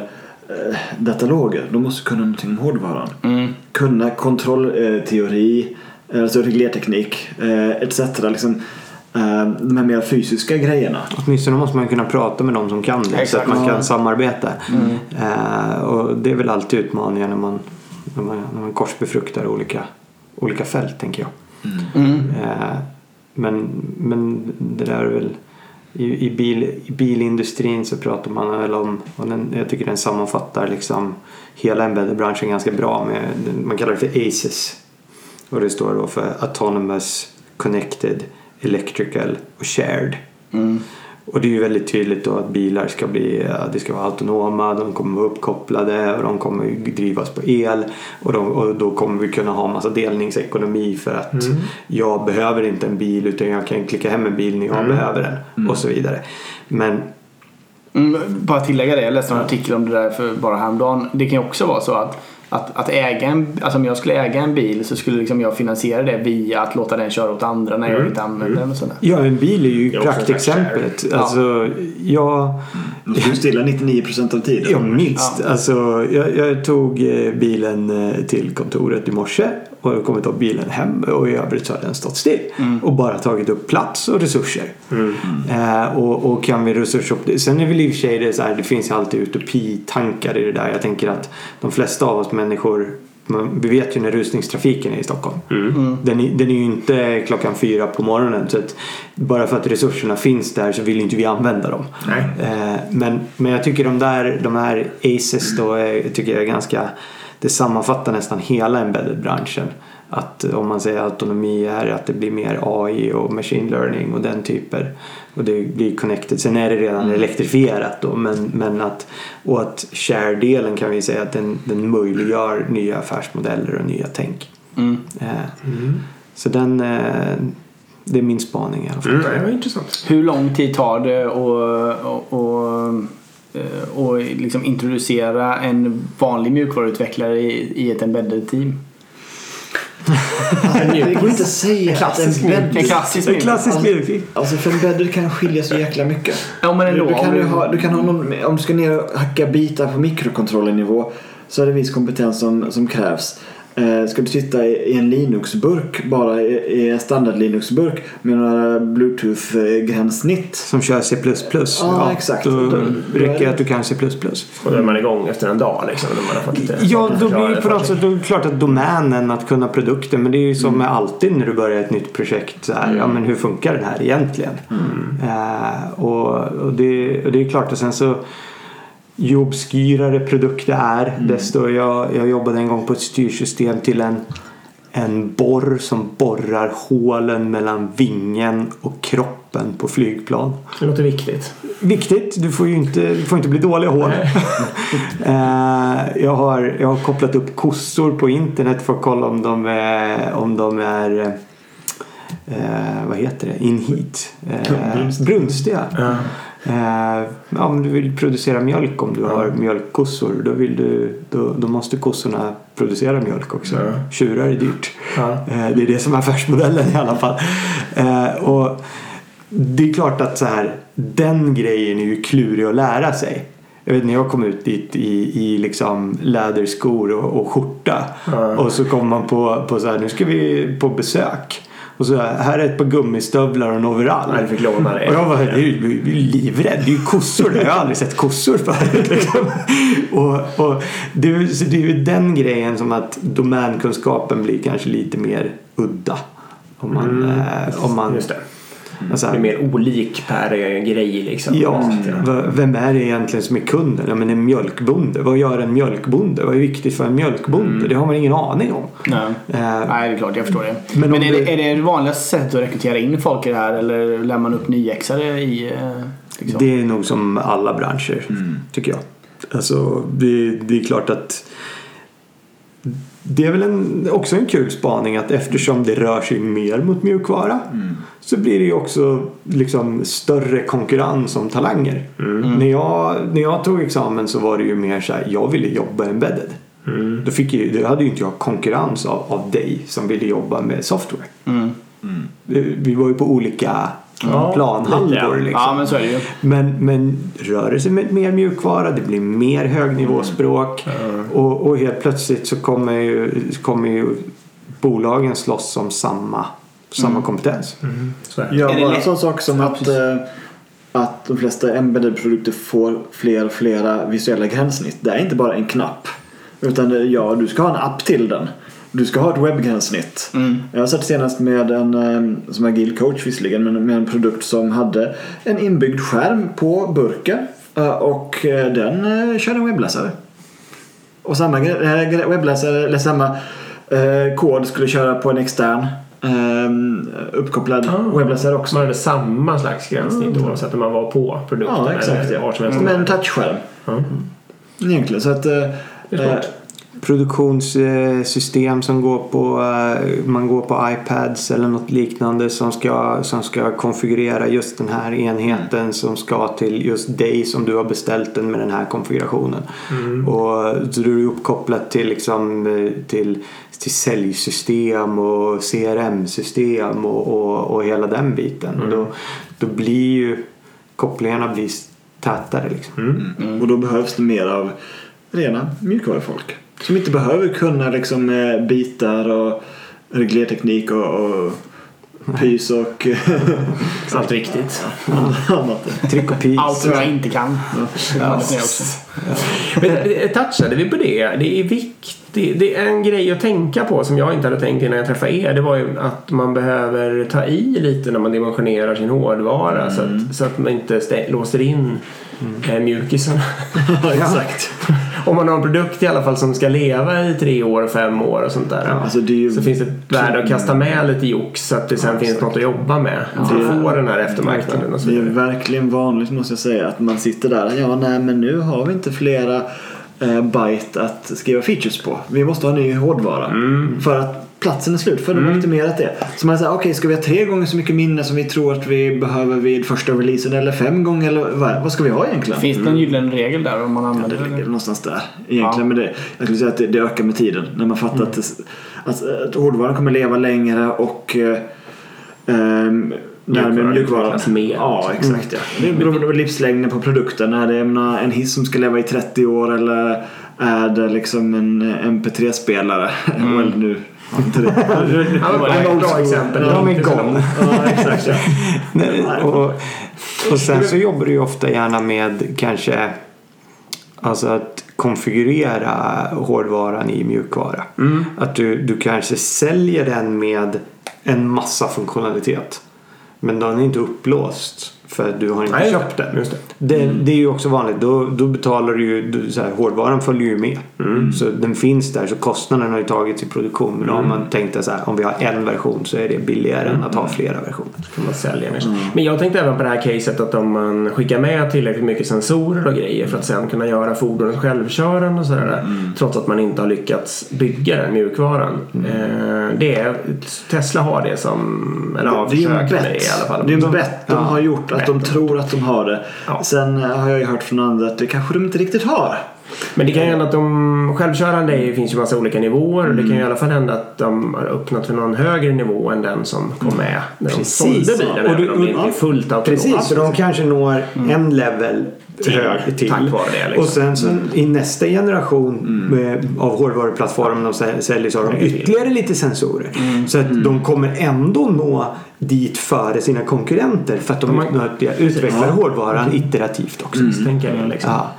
eh, dataloger. De måste kunna någonting om hårdvaran. Kunna kontrollteori, eh, alltså reglerteknik eh, etc. Liksom, eh, de här mer fysiska grejerna. Åtminstone måste man kunna prata med de som kan det så Exakt. att man kan samarbeta. Eh, och det är väl alltid utmaningar när man, när man, när man korsbefruktar olika, olika fält tänker jag. Eh, men, men det där är väl i, i, bil, i bilindustrin så pratar man väl om, och den, jag tycker den sammanfattar liksom hela embedded-branschen ganska bra med, man kallar det för ACES. Och det står då för Autonomous, Connected, Electrical och Shared. Och det är ju väldigt tydligt då att bilar ska bli, det ska vara autonoma, de kommer vara uppkopplade och de kommer drivas på el. Och, de, och då kommer vi kunna ha massa delningsekonomi för att jag behöver inte en bil utan jag kan klicka hem en bil när jag behöver den och så vidare. Men Mm, bara tillägga det, jag läste en artikel om det där för bara häromdagen. Det kan ju också vara så att, att, att äga en, alltså om jag skulle äga en bil så skulle liksom jag finansiera det via att låta den köra åt andra när jag inte använder den och sådär. ja, en bil är ju praktexemplet. Ja. Alltså, jag, De står stilla 99% av tiden. Ja, minst. Alltså, jag, jag tog eh, bilen eh, till kontoret i morse och jag kommer ta bilen hem och i övrigt så har den stått still. Och bara tagit upp plats och resurser. Eh, och, och kan vi resurser upp det. Sen är väl i och för sig det så här, det finns ju alltid utopitankar i det där. Jag tänker att de flesta av oss människor man, vi vet ju när rusningstrafiken är i Stockholm. Den, är, den är ju inte klockan fyra på morgonen. Så att bara för att resurserna finns där så vill inte vi använda dem. Nej. Eh, men, men jag tycker de där de här ACES då är, tycker jag är ganska det sammanfattar nästan hela embedded-branschen. att om man säger autonomi är att det blir mer AI och machine learning och den typer. Och det blir connected. Sen är det redan elektrifierat då men, men att, och att share-delen kan vi säga att den, den möjliggör nya affärsmodeller och nya tänk. Mm. Eh, Så den, eh, det är min spaning i alla fall. Mm, det var intressant. Hur lång tid tar det att och, och, eh, och liksom introducera en vanlig mjukvaruutvecklare i, i ett embedded team? Det går inte att säga att Klassisk embedded... En klassisk En klassisk mjukvik. Alltså för embedded kan skilja så jäkla mycket. Ja men ändå. du, kan du- ha, du kan ha någon, om du ska ner och hacka bitar på mikrokontrollernivå så är det viss kompetens som, som krävs. Eh, ska du sitta i, en Linux-burk, bara i, en standard Linux-burk med några Bluetooth-gränssnitt. Som kör C++. Ja, exakt. Då Då- räcker det att du kan C++. Och då är man igång efter en dag liksom. När man har fått lite Ja, då blir det på för något sätt det klart att domänen att kunna produkten men det är ju som med alltid när du börjar ett nytt projekt så här, ja men hur funkar den här egentligen? Eh, och, och, det, och det är klart och sen så ju obskyrare produkt det är desto jag, jag jobbade en gång på ett styrsystem till en en borr som borrar hålen mellan vingen och kroppen på flygplan. Det låter viktigt. Viktigt, du får ju inte, det får inte bli dåliga hål. Eh, jag, har, jag har kopplat upp kossor på internet för att kolla om de är, om de är eh, vad heter det? In heat. Eh, brunstiga. Ja. Eh, ja, om du vill producera mjölk om du har mjölkkossor då, vill du, då, då måste kossorna producera mjölk också. Ja. Tjurar är dyrt. Ja. Eh, det är det som är affärsmodellen i alla fall. Eh, och det är klart att så här, den grejen är ju klurig att lära sig. Jag vet när jag kom ut dit i, i liksom läderskor och, och skjorta Ja. och så kom man på, på så här, nu ska vi på besök. Och så här, är ett par gummistövlar och en overall. Nej, du fick låna det. Och jag var ju livrädd. Det är ju kossor. Jag har aldrig sett kossor förut. Liksom. Och, och det, är- det är ju den grejen som att domänkunskapen blir kanske lite mer udda. Om man... Mm. eh, om man. Alltså, Det är mer olik per grej liksom. Ja, vem är det egentligen som är kunden? Ja, men en mjölkbonde. Vad gör en mjölkbonde? Vad är viktigt för en mjölkbonde? Det har man ingen aning om. Nej. Eh, Nej, det är klart. Jag förstår det. Men Men, är, du- det, är det vanligaste sättet att rekrytera in folk i det här eller lär man upp nyexare i... eh, Liksom? Det är nog som alla branscher, tycker jag. Alltså, det, det är klart att det är väl en, också en kul spaning att eftersom det rör sig mer mot mjukvara så blir det ju också liksom större konkurrens om talanger. När, jag, när jag tog examen så var det ju mer så här, jag ville jobba embedded. Då, fick ju, då hade ju inte jag konkurrens av, av dig som ville jobba med software. Mm. Vi var ju på olika Ja, planhalvor. Liksom. Ja, men så är det ju. Men, men rör det sig med mer mjukvara, det blir mer högnivåspråk och, och helt plötsligt så kommer ju, kommer ju bolagen slåss om samma, samma kompetens. Så är det. Ja, bara en sån sak som att, eh, att de flesta embedded-produkter får fler och flera visuella gränssnitt. Det är inte bara en knapp. Utan ja, du ska ha en app till den. Du ska ha ett webbgränssnitt. Mm. Jag har sett senast med en, eh, som agil coach visserligen, men med en produkt som hade en inbyggd skärm på burken. eh, Och eh, den körde en webbläsare. Och samma webbläsare, eller samma kod skulle köra på en extern eh, uppkopplad Ah. webbläsare också. Man hade samma slags gränssnitt oavsett om man var på produkten Ja, exakt. eller var som helst. Med en touchskärm. Ja. Egentligen. Så att, Det är smart. Produktionssystem som går på, eh, man går på iPads eller något liknande som ska, som ska konfigurera just den här enheten som ska till just dig som du har beställt den med den här konfigurationen. Och så du är uppkopplat till, liksom, eh, till, till säljsystem och CRM-system och, och, och hela den biten. Och då, då blir ju kopplingarna blir tätare liksom. Och då behövs det mer av rena mjukvarufolk. Som inte behöver kunna liksom eh, bitar och reglerteknik och, och pys och Allt viktigt. annat. Tryck och pis. Allt som jag inte kan. Ja. Men eh, touchade vi på det? Det är viktigt. Det är en grej att tänka på som jag inte hade tänkt innan jag träffade er. Det var ju att man behöver ta i lite när man dimensionerar sin hårdvara så, att, så att man inte låser in eh, mjukisarna. Ja, exakt. Om man har en produkt i alla fall som ska leva i tre år, fem år och sånt där. Alltså, det är ju- Så finns det ett värde att kasta med lite jox så att det sen finns något att jobba med. För Det- att få den här eftermarknaden och så Det är vidare. verkligen vanligt måste jag säga att man sitter där. Ja, nej men nu har vi inte flera eh, byte att skriva features på. Vi måste ha ny hårdvara. Mm. För att platsen är slut. För de har optimerat det. Så man säger okej ska vi ha tre gånger så mycket minne som vi tror att vi behöver vid första releasen eller fem gånger eller vad, vad ska vi ha egentligen? Finns det en gyllene regel där om man Ja, använder det ligger det? någonstans där. Egentligen Ja. med det. Jag skulle säga att det, det ökar med tiden. När man fattar att, det, att, att hårdvaran kommer leva längre och eh, ehm, därmed Mjukvaran mer. Ja, exakt. Ja. Det beror på livslängden på produkten. Är det en hiss som ska leva i 30 år eller är det liksom en MP3-spelare? Well, nu inte det. Det var ett bra exempel. De är igång. ja, exakt. Ja. Nej, och, och sen så jobbar du ju ofta gärna med kanske Alltså att konfigurera hårdvaran i mjukvara. Att du, du kanske säljer den med en massa funktionalitet. Men den är inte upplåst för att du har inte Nej, köpt den. det. Det, det är ju också vanligt. Då, då betalar du ju, så här, hårdvaran följer ju med. Så den finns där så kostnaden har ju tagits i produktion. Men då har man tänkt att så här, om vi har en version så är det billigare än att ha flera versioner. kan man sälja mer. Men jag tänkte även på det här caset att om man skickar med tillräckligt mycket sensorer och grejer för att sen kunna göra fordonet självkörande och sådär. Trots att man inte har lyckats bygga den mjukvaran. Eh, det är, Tesla har det som, eller en försöker med det i alla fall. Det är en bett de har gjort. Att de tror att de har det. Ja. Sen eh, har jag ju hört från andra att det kanske de inte riktigt har. Men det kan ju hända att de självkörande är- finns ju massa olika nivåer och det kan ju i alla fall hända att de har öppnat för någon högre nivå än den som kom med när de sålde bilen. Och du- om det inte är fullt autonomt. Precis, så de kanske når en level Till, hög till. tack vare det, liksom. Och sen så i nästa generation med, av hårdvaruplattformen de sä- säljer så har de ytterligare lite sensorer. Så att de kommer ändå nå dit före sina konkurrenter för att de, De har- utvecklar hårdvaran iterativt också. Misstänker jag liksom. Ja.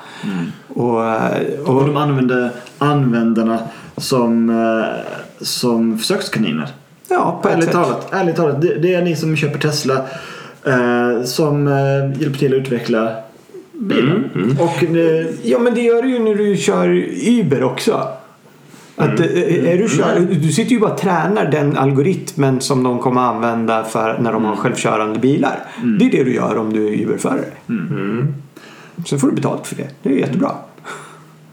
Och, eh, Och och, de använder användarna som, eh, som försökskaniner. ja, på ett Ärligt sätt. talat, ärligt talat det, det är ni som köper Tesla eh, som eh, hjälper till att utveckla bilen. Mm, Och eh, Ja men det gör du ju när du kör Uber också. Att, eh, är du, kör, du sitter ju bara och tränar den algoritmen som de kommer använda för när de har självkörande bilar. Det är det du gör om du är Uber-förare. Sen får du betalt för det. Det är jättebra.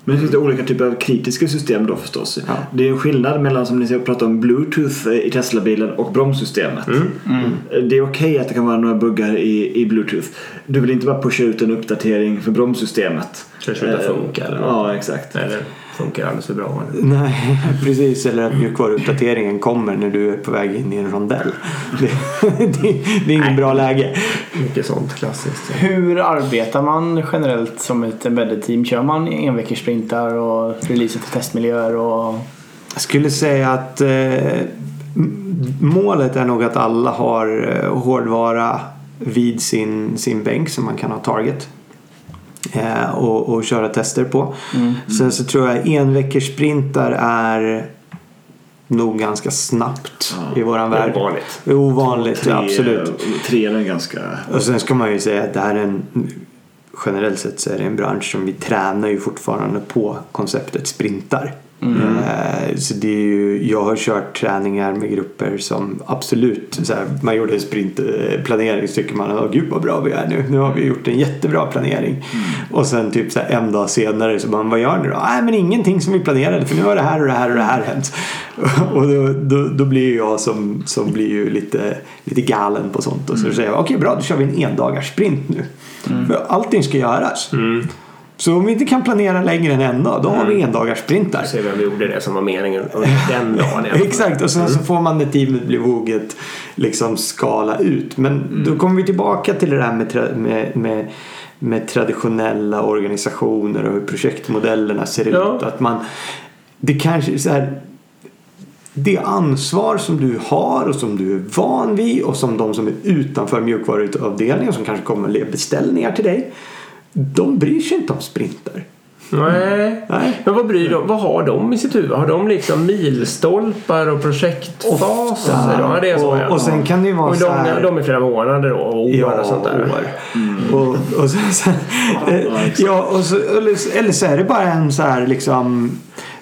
Men det finns det olika typer av kritiska system då förstås. Ja. Det är en skillnad mellan som ni pratar om Bluetooth i Tesla-bilen och bromssystemet. Mm. Det är okej att det kan vara några buggar i, i Bluetooth. Du vill inte bara pusha ut en uppdatering för bromssystemet. Så det slutar Eh, funka eller något. Ja, exakt. Eller funkar alldeles för bra. Nej, precis. Eller att mjukvaruuppdateringen kommer när du är på väg in i en rondell. Det, det, det är ingen bra läge. Mycket sånt klassiskt. Hur arbetar man generellt som ett embedded team? Kör man enveckorssprintar och releaser till testmiljöer? Och... Jag skulle säga att eh, målet är nog att alla har eh, hårdvara vid sin, sin bänk som man kan ha target. Eh, och, och köra tester på. Sen så tror jag enveckorssprintar är nog ganska snabbt i våran värld. Ovanligt. Ovanligt, Tre, absolut. Tre är ganska... Och sen ska man ju säga att det här är en generellt sett så är det en bransch som vi tränar ju fortfarande på konceptet sprintar. Eh, Så det är ju, jag har kört träningar med grupper som absolut, så här, man gjorde en sprintplanering så tycker man att gud vad bra vi är nu. Nu har vi gjort en jättebra planering. Och sen typ så här, en dag senare så man vad gör ni då? Nej men ingenting som vi planerade för nu har det här och det här och det här hänt. Och då, då, då blir jag som, som blir ju lite, lite galen på sånt och så säger jag okej bra då kör vi en endagars sprint nu. För allting ska göras. Så om vi inte kan planera längre än en dag, då har vi endagarssprintar. Se vem gjorde det som var meningen den dagen. Exakt, och sen så får man när teamet blir moget liksom skala ut. Men då kommer vi tillbaka till det där med, med, med, med traditionella organisationer och hur projektmodellerna ser Ja. ut. Att man, det kanske så här, det ansvar som du har och som du är van vid och som de som är utanför mjukvaruavdelningen som kanske kommer med beställningar till dig. De bryr sig inte om sprinter. Nej. Nej. Men vad bryr de Vad har de i sitt huvud? Har de liksom milstolpar och projektfaser? Ja, det är så. och, ja. och sen kan det ju vara och så de, här... de är flera månader då, och år Ja, och sånt där. år. Och, och sen, sen, ja, och så, eller, så är det bara en så här liksom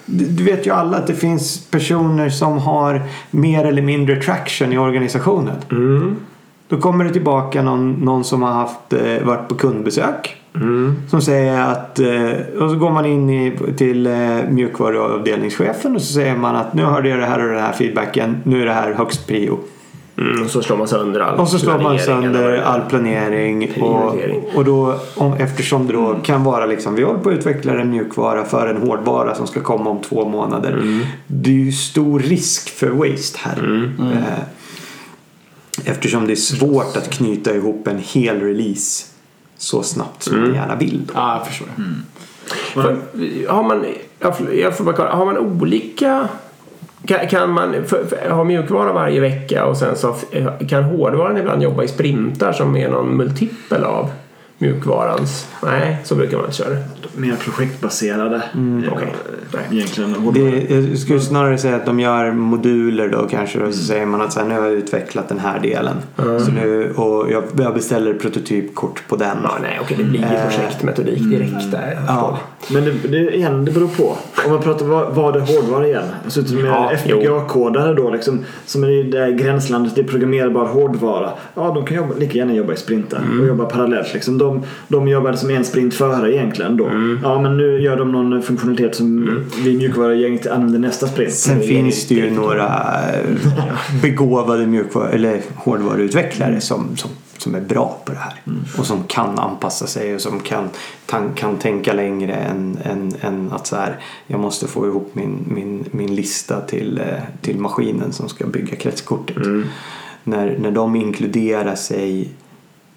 du du vet ju alla att det finns personer som har mer eller mindre traction i organisationen. Mm. Då kommer det tillbaka någon, någon som har haft, eh, varit på kundbesök. Mm. Som säger att, eh, och så går man in i, till eh, mjukvaruavdelningschefen och så säger man att nu hörde jag det här och den här feedbacken. Nu är det här högst prio. Mm, och så slår man sönder all Och så slår man sönder all planering. Och, och då, om, eftersom det då kan vara liksom, vi håller på att utveckla en mjukvara för en hårdvara som ska komma om två månader. Det är ju stor risk för waste här. Eh, Eftersom det är svårt att knyta ihop en hel release så snabbt som man gärna vill. Då. Ja, jag förstår det. För, har man, jag får- bara kolla, har man olika kan, kan man för, för, ha mjukvara varje vecka och sen så kan hårdvaran ibland jobba i sprintar som är någon multipel av mjukvarans? Nej, så brukar man inte köra det. Mer projektbaserade. eh, Okej. Egentligen. Det, jag skulle snarare säga att de gör moduler då kanske och så säger man att så här, nu har jag utvecklat den här delen. Så nu, och jag, jag beställer prototypkort på den. Ja, nej, okej, det blir ju projektmetodik direkt där. Ja. Men det, det, igen, det beror på. Om man pratar vad, vad är hårdvara igen? Så att med Ja, FPGA-kodare då liksom, som är i det där gränslandet, det är programmerbar hårdvara. Ja, de kan jobba, lika gärna jobba i sprintar och jobba parallellt. Liksom. De, de jobbade som en sprint före egentligen då. Ja, men nu gör de någon funktionalitet som vi mjukvarugänget använder nästa sprint. Sen finns det ju några eh, begåvade mjukvaru eller hårdvaruutvecklare som, som, som är bra på det här. Och som kan anpassa sig och som kan, kan, kan tänka längre än, än, än att så här, jag måste få ihop min, min, min lista till, eh, till maskinen som ska bygga kretskortet. När, när de inkluderar sig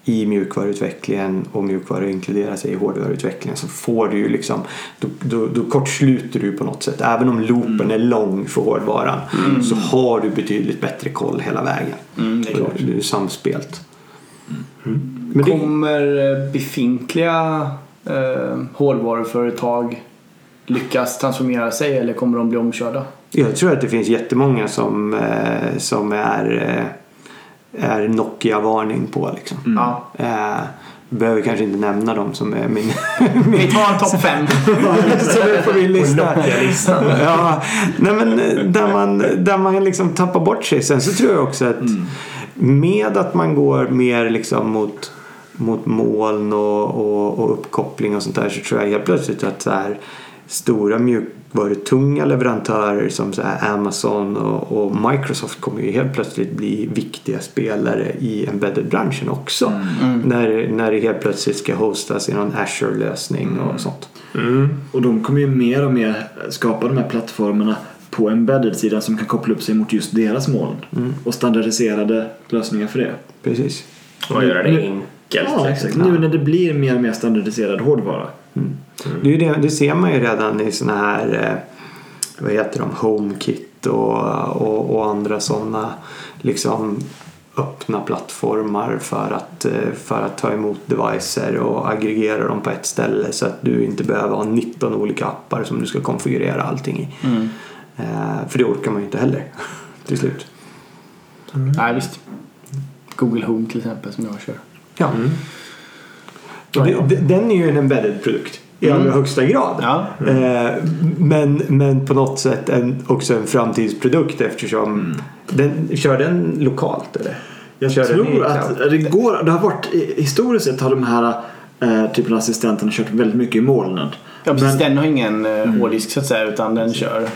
i mjukvaruutvecklingen och mjukvaru inkluderar sig i hårdvaruutvecklingen så får du ju liksom då, då, då kortsluter du på något sätt. Även om loopen är lång för hårdvaran så har du betydligt bättre koll hela vägen. Mm, det är klart. Du är samspelt. Men Kommer eh, befintliga eh, hårdvaruföretag lyckas transformera sig eller kommer de bli omkörda? Jag tror att det finns jättemånga som, eh, som är, eh, är Nokia-varning på. Liksom. Ja. Eh, behöver kanske inte nämna dem som är min, Vi tar en topp fem. som är på min lista. Ja, nej men eh, där man, där man liksom tappar bort sig. Sen så tror jag också att med att man går mer liksom mot, mot moln och, och, och uppkoppling och sånt där så tror jag helt plötsligt att så här, stora mjukvarutunga leverantörer som så här Amazon och, och Microsoft kommer ju helt plötsligt bli viktiga spelare i embedded-branschen också. När, när det helt plötsligt ska hostas i någon Azure-lösning och sånt. Och de kommer ju mer och mer skapa de här plattformarna på embedded-sidan som kan koppla upp sig mot just deras moln. Och standardiserade lösningar för det. Precis. Och göra det Nu- enkelt. Ja, exakt. Nu när det blir mer och mer standardiserad hårdvara. Det, är ju det, det ser man ju redan i såna här eh, vad heter de, HomeKit och, och, och andra sådana liksom öppna plattformar för att, eh, för att ta emot devicer och aggregera dem på ett ställe så att du inte behöver ha 19 olika appar som du ska konfigurera allting i. Eh, För det orkar man ju inte heller till slut. Nej, visst. Google Home till exempel som jag kör. Ja. Och det, det, den är ju en embedded produkt i allra högsta grad. Ja. Eh, men, men på något sätt en, också en framtidsprodukt eftersom den, kör den lokalt eller? Jag Kör tror att det går, det har varit, historiskt sett har de här eh, typen av assistenterna kört väldigt mycket i molnen. Ja, precis. Men- Den har ingen eh, hårddisk så att säga utan den kör.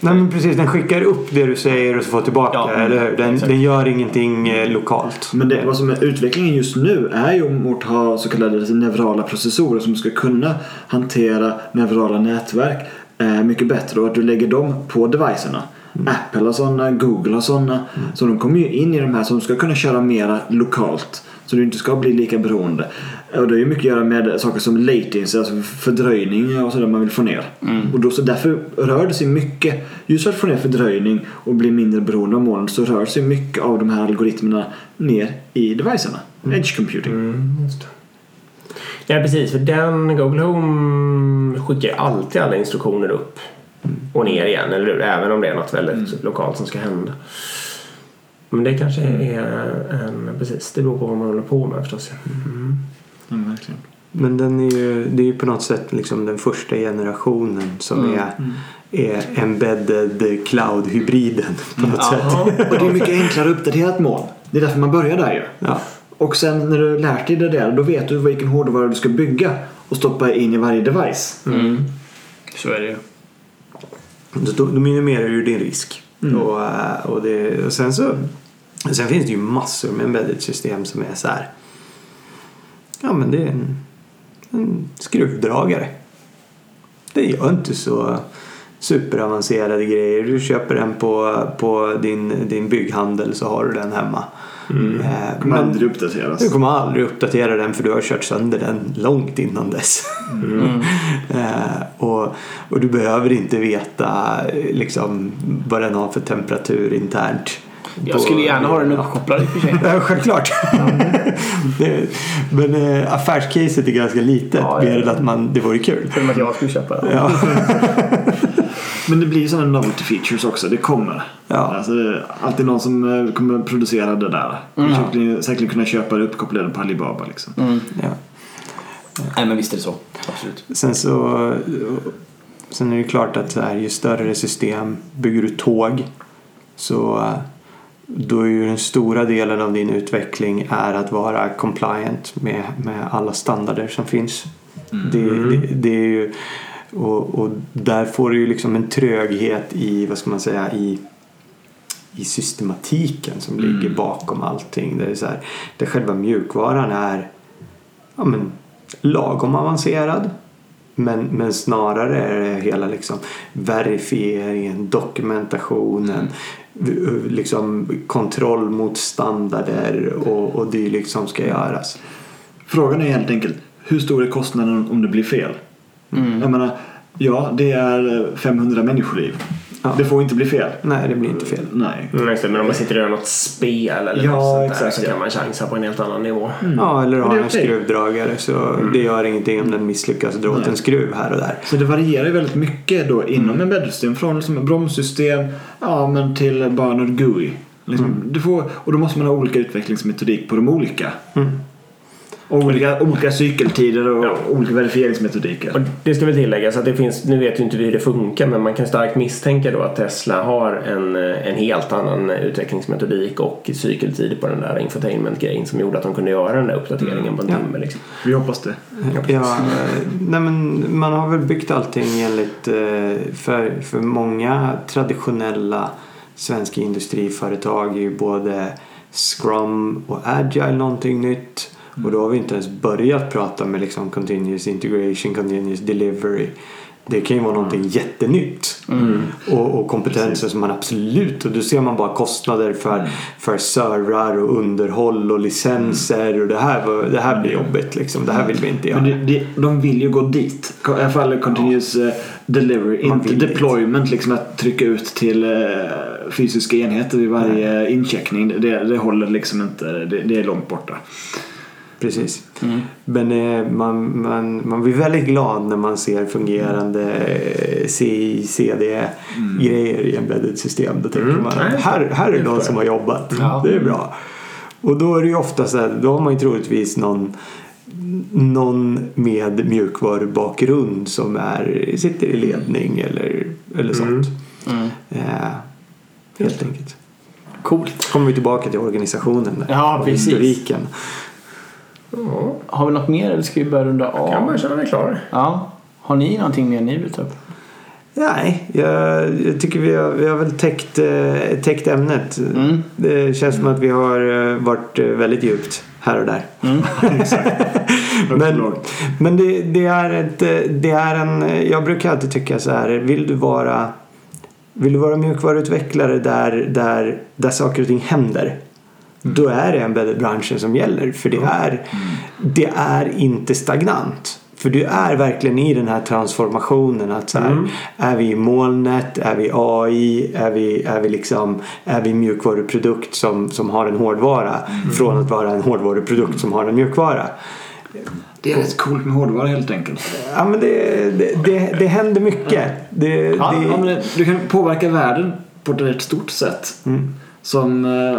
Nej men precis, den skickar upp det du säger och så får tillbaka, Ja, eller hur? Den, den gör ingenting eh, lokalt. Men det, vad som är utvecklingen just nu är ju mot att ha så kallade neurala processorer som ska kunna hantera neurala nätverk eh, mycket bättre och att du lägger dem på devicerna. Apple har sådana, Google har sådana. Så de kommer ju in i de här som ska kunna köra mera lokalt. Så du inte ska bli lika beroende. Och det har ju mycket att göra med saker som latency, alltså fördröjning och sådär man vill få ner. Och då, så därför rör det sig mycket, just för att få ner fördröjning och bli mindre beroende av molnet så rör sig mycket av de här algoritmerna ner i devicerna. Edge computing. Ja, precis. För den Google Home skickar alltid alla instruktioner upp och ner igen, eller hur? Även om det är något väldigt lokalt som ska hända. Men det kanske är en... Precis, det beror på vad man håller på med förstås. Mm. Ja, verkligen. Men den är ju, det är ju på något sätt liksom den första generationen som är, är embedded cloud-hybriden på något sätt. Och det är mycket enklare att uppdatera ett moln. Det är därför man börjar där ju. Ja. Och sen när du lärt dig det där, då vet du vilken hårdvara du ska bygga och stoppa in i varje device. Så är det ju. Då, då minimerar du din risk. Mm. Och, eh, och, det, och sen så Sen finns det ju massor med embedded system som är så här. Ja men det är en, en skruvdragare. Det gör inte så superavancerade grejer. Du köper den på, på din, din bygghandel så har du den hemma. Eh, Kommer aldrig uppdateras. du kommer aldrig uppdatera den för du har kört sönder den långt innan dess. eh, och, och du behöver inte veta liksom, vad den har för temperatur internt. Jag skulle gärna ha den uppkopplad i och för sig. Ja, självklart. Men eh, affärscaset är ganska litet. Ja, mer ja. än att man, det vore kul. För att jag skulle köpa den. Ja. Men det blir ju sådana novelty features också. Det kommer. Ja. Alltså, det är alltid någon som eh, kommer producera det där. Mm. Säkerligen, säkerligen kunna köpa det uppkopplade på Alibaba liksom. Ja. Nej men visst är det så. Absolut. Sen så Sen är det klart att så här, ju större system bygger du tåg så då är ju den stora delen av din utveckling är att vara compliant med, med alla standarder som finns. Det, det, det är ju, och, och där får du ju liksom en tröghet i, vad ska man säga, i i systematiken som ligger bakom allting. Det är så här, där själva mjukvaran är ja, men, lagom avancerad. Men, men snarare är det hela liksom verifieringen, dokumentationen, v- liksom kontroll mot standarder och, och dylikt som ska göras. Frågan är helt enkelt, hur stor är kostnaden om det blir fel? Jag menar, ja det är eh, 500 människoliv. Ja. Det får inte bli fel. Nej, det blir inte fel. Nej. Mm, men om man sitter och gör något spel eller Ja, något sånt där exakt, så ja. kan man chansa på en helt annan nivå. Ja, eller är en okej. skruvdragare så det gör ingenting om den misslyckas dra åt en skruv här och där. Så det varierar ju väldigt mycket då inom en bäddsystem. Från liksom bromssystem ja, men till bara något GUI. Liksom, du får, och då måste man ha olika utvecklingsmetodik på de olika. Och olika, olika cykeltider och Ja. olika verifieringsmetodiker. Och det ska väl tilläggas att det finns, nu vet ju inte vi hur det funkar men man kan starkt misstänka då att Tesla har en, en helt annan utvecklingsmetodik och cykeltid på den där infotainment-grejen som gjorde att de kunde göra den där uppdateringen på en Ja. timme. Liksom. Vi hoppas det. Ja, eh, nej men man har väl byggt allting enligt eh, för, för många traditionella svenska industriföretag är ju både Scrum och Agile någonting nytt. Och då har vi inte ens börjat prata med liksom continuous integration, continuous delivery. Det kan ju vara någonting jättenytt. Och, och kompetenser som man absolut, och då ser man bara kostnader för, för servrar och underhåll och licenser och det här, det här blir jobbigt liksom. Det här vill vi inte göra. Men det, det, de vill ju gå dit. I alla fall continuous eh, delivery. Inte dit. deployment, liksom att trycka ut till eh, fysiska enheter vid varje incheckning. Det, det håller liksom inte. Det, det är långt borta. Precis. Men eh, man, man, man blir väldigt glad när man ser fungerande eh, CI, CD-grejer i embedded system. Då tänker man Nej, här, här är någon som har jobbat. Ja. Det är bra. Och då är det ju ofta så här, då har man ju troligtvis någon någon med mjukvarubakgrund som är, sitter i ledning eller, eller sånt. Eh, helt enkelt. Coolt. Kommer vi tillbaka till organisationen där. Ja, och precis. historiken. Ja, Har vi något mer eller ska vi börja runda kan man av? känna mig klar. Ja. Har ni någonting mer ni vill ta upp? Nej, jag, jag tycker vi har, vi har väl täckt, eh, täckt ämnet. Mm. Det känns som att vi har eh, varit eh, väldigt djupt här och där. men men det, det, är ett, eh, det är en... Jag brukar alltid tycka så här. Vill du vara, vill du vara mjukvaruutvecklare där, där, där saker och ting händer? Då är det embedded-branschen som gäller. För det är, det är inte stagnant. För du är verkligen i den här transformationen. Att så här, Är vi i molnet? Är vi AI? Är vi, är vi, liksom, är vi mjukvaruprodukt som, som har en hårdvara? Från att vara en hårdvaruprodukt som har en mjukvara. Det är rätt coolt med hårdvara helt enkelt. Ja, men det, det, det, det händer mycket. Det, Ja, det, Ja, du kan påverka världen på ett rätt stort sätt. Som, eh,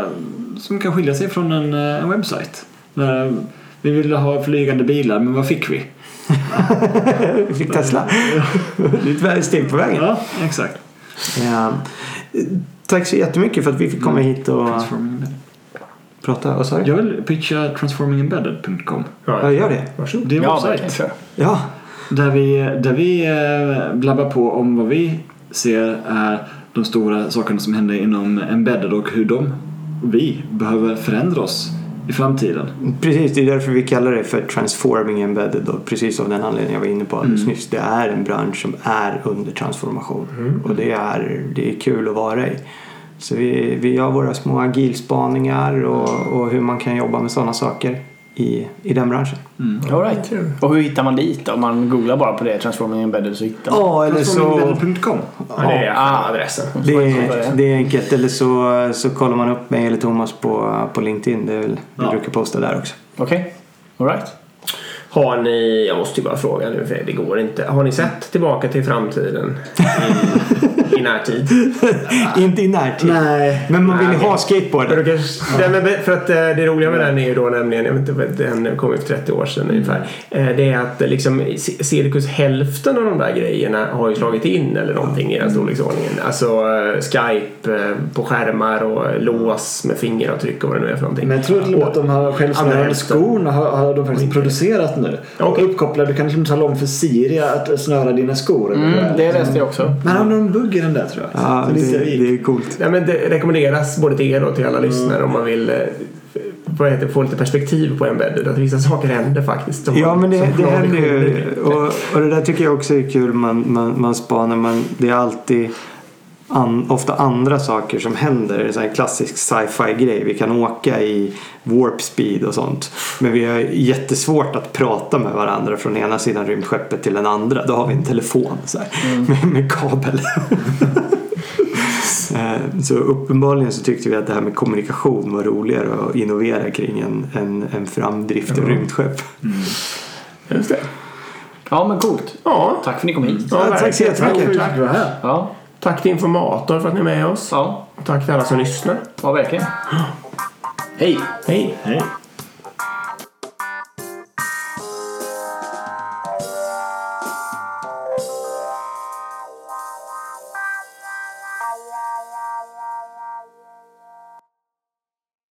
som kan skilja sig från en, eh, en webbsajt. När vi ville ha flygande bilar, men vad fick vi? Vi fick Tesla. Det är ett steg på vägen. Ja, exakt. Ja. Tack så jättemycket för att vi fick komma hit och prata. Vad sa du? Jag vill pitcha transformingembedded.com. Ja, gör det. Varsågod. Det är en Ja, webbsajt. verkligen. Kör. Ja. Där vi, där vi eh, blabbar på om vad vi ser är de stora sakerna som händer inom embedded och hur de, vi, behöver förändra oss i framtiden. Precis, det är därför vi kallar det för transforming embedded. Och precis av den anledningen jag var inne på alldeles nyss. Det är en bransch som är under transformation. Och det är, det är kul att vara i. Så vi, vi gör våra små agilspaningar och, och hur man kan jobba med sådana saker i, i den branschen. All right. Och hur hittar man dit då? Om man googlar bara på det, Transforming Embedded, så hittar man. Ja, eller så... Transformingembedded.com. Ja, det är adressen. Det är, det. är enkelt. Eller så, så kollar man upp mig eller Thomas på, på LinkedIn. Det är väl, vi Ja. brukar posta där också. Okej. All right. Har ni, jag måste ju bara fråga nu för det går inte. Har ni sett Tillbaka till framtiden i, i närtid? Inte i närtid. Nej. Men man vill ju ha skateboard. Kanske, för att eh, det roliga med den är ju då nämligen, jag vet inte, den kom ju för 30 år sedan ungefär. Eh, Det är att eh, liksom cirkus hälften av de där grejerna har ju slagit in eller någonting i den storleksordningen. Alltså Skype på skärmar och lås med fingeravtryck och vad det nu är för någonting. Men jag tror till och med att de här självsnörande skorna har, har de faktiskt producerat nu. Och uppkopplade. Du kan liksom tala om för Siri att snöra dina skor. Mm, är. det läste jag också. Men har någon bugg i den där tror jag. Ja, det, gick. det är coolt. Ja, men det rekommenderas både till er och till alla lyssnare om man vill eh, vad heter, få lite perspektiv på embedded. Att vissa saker händer faktiskt. som Ja men det, det händer ju. Och, och det där tycker jag också är kul. Man, man, man spanar. Man, det är alltid an, ofta andra saker som händer. Det är en sån här klassisk sci-fi grej. Vi kan åka i warp speed och sånt. Men vi har jättesvårt att prata med varandra från ena sidan rymdskeppet till den andra. Då har vi en telefon så här, med, med kabel. Eh, Så uppenbarligen så tyckte vi att det här med kommunikation var roligare att innovera kring en, en, en framdrift av rymdskepp. Just det. Ja, men coolt. Ja, Tack för att ni kom hit. ja tack så jättemycket. Tack för att du var här. Ja, tack till Informator för att ni är med oss. ja, Och tack till alla som lyssnar. ja verkligen. Hej! Hej! Hej.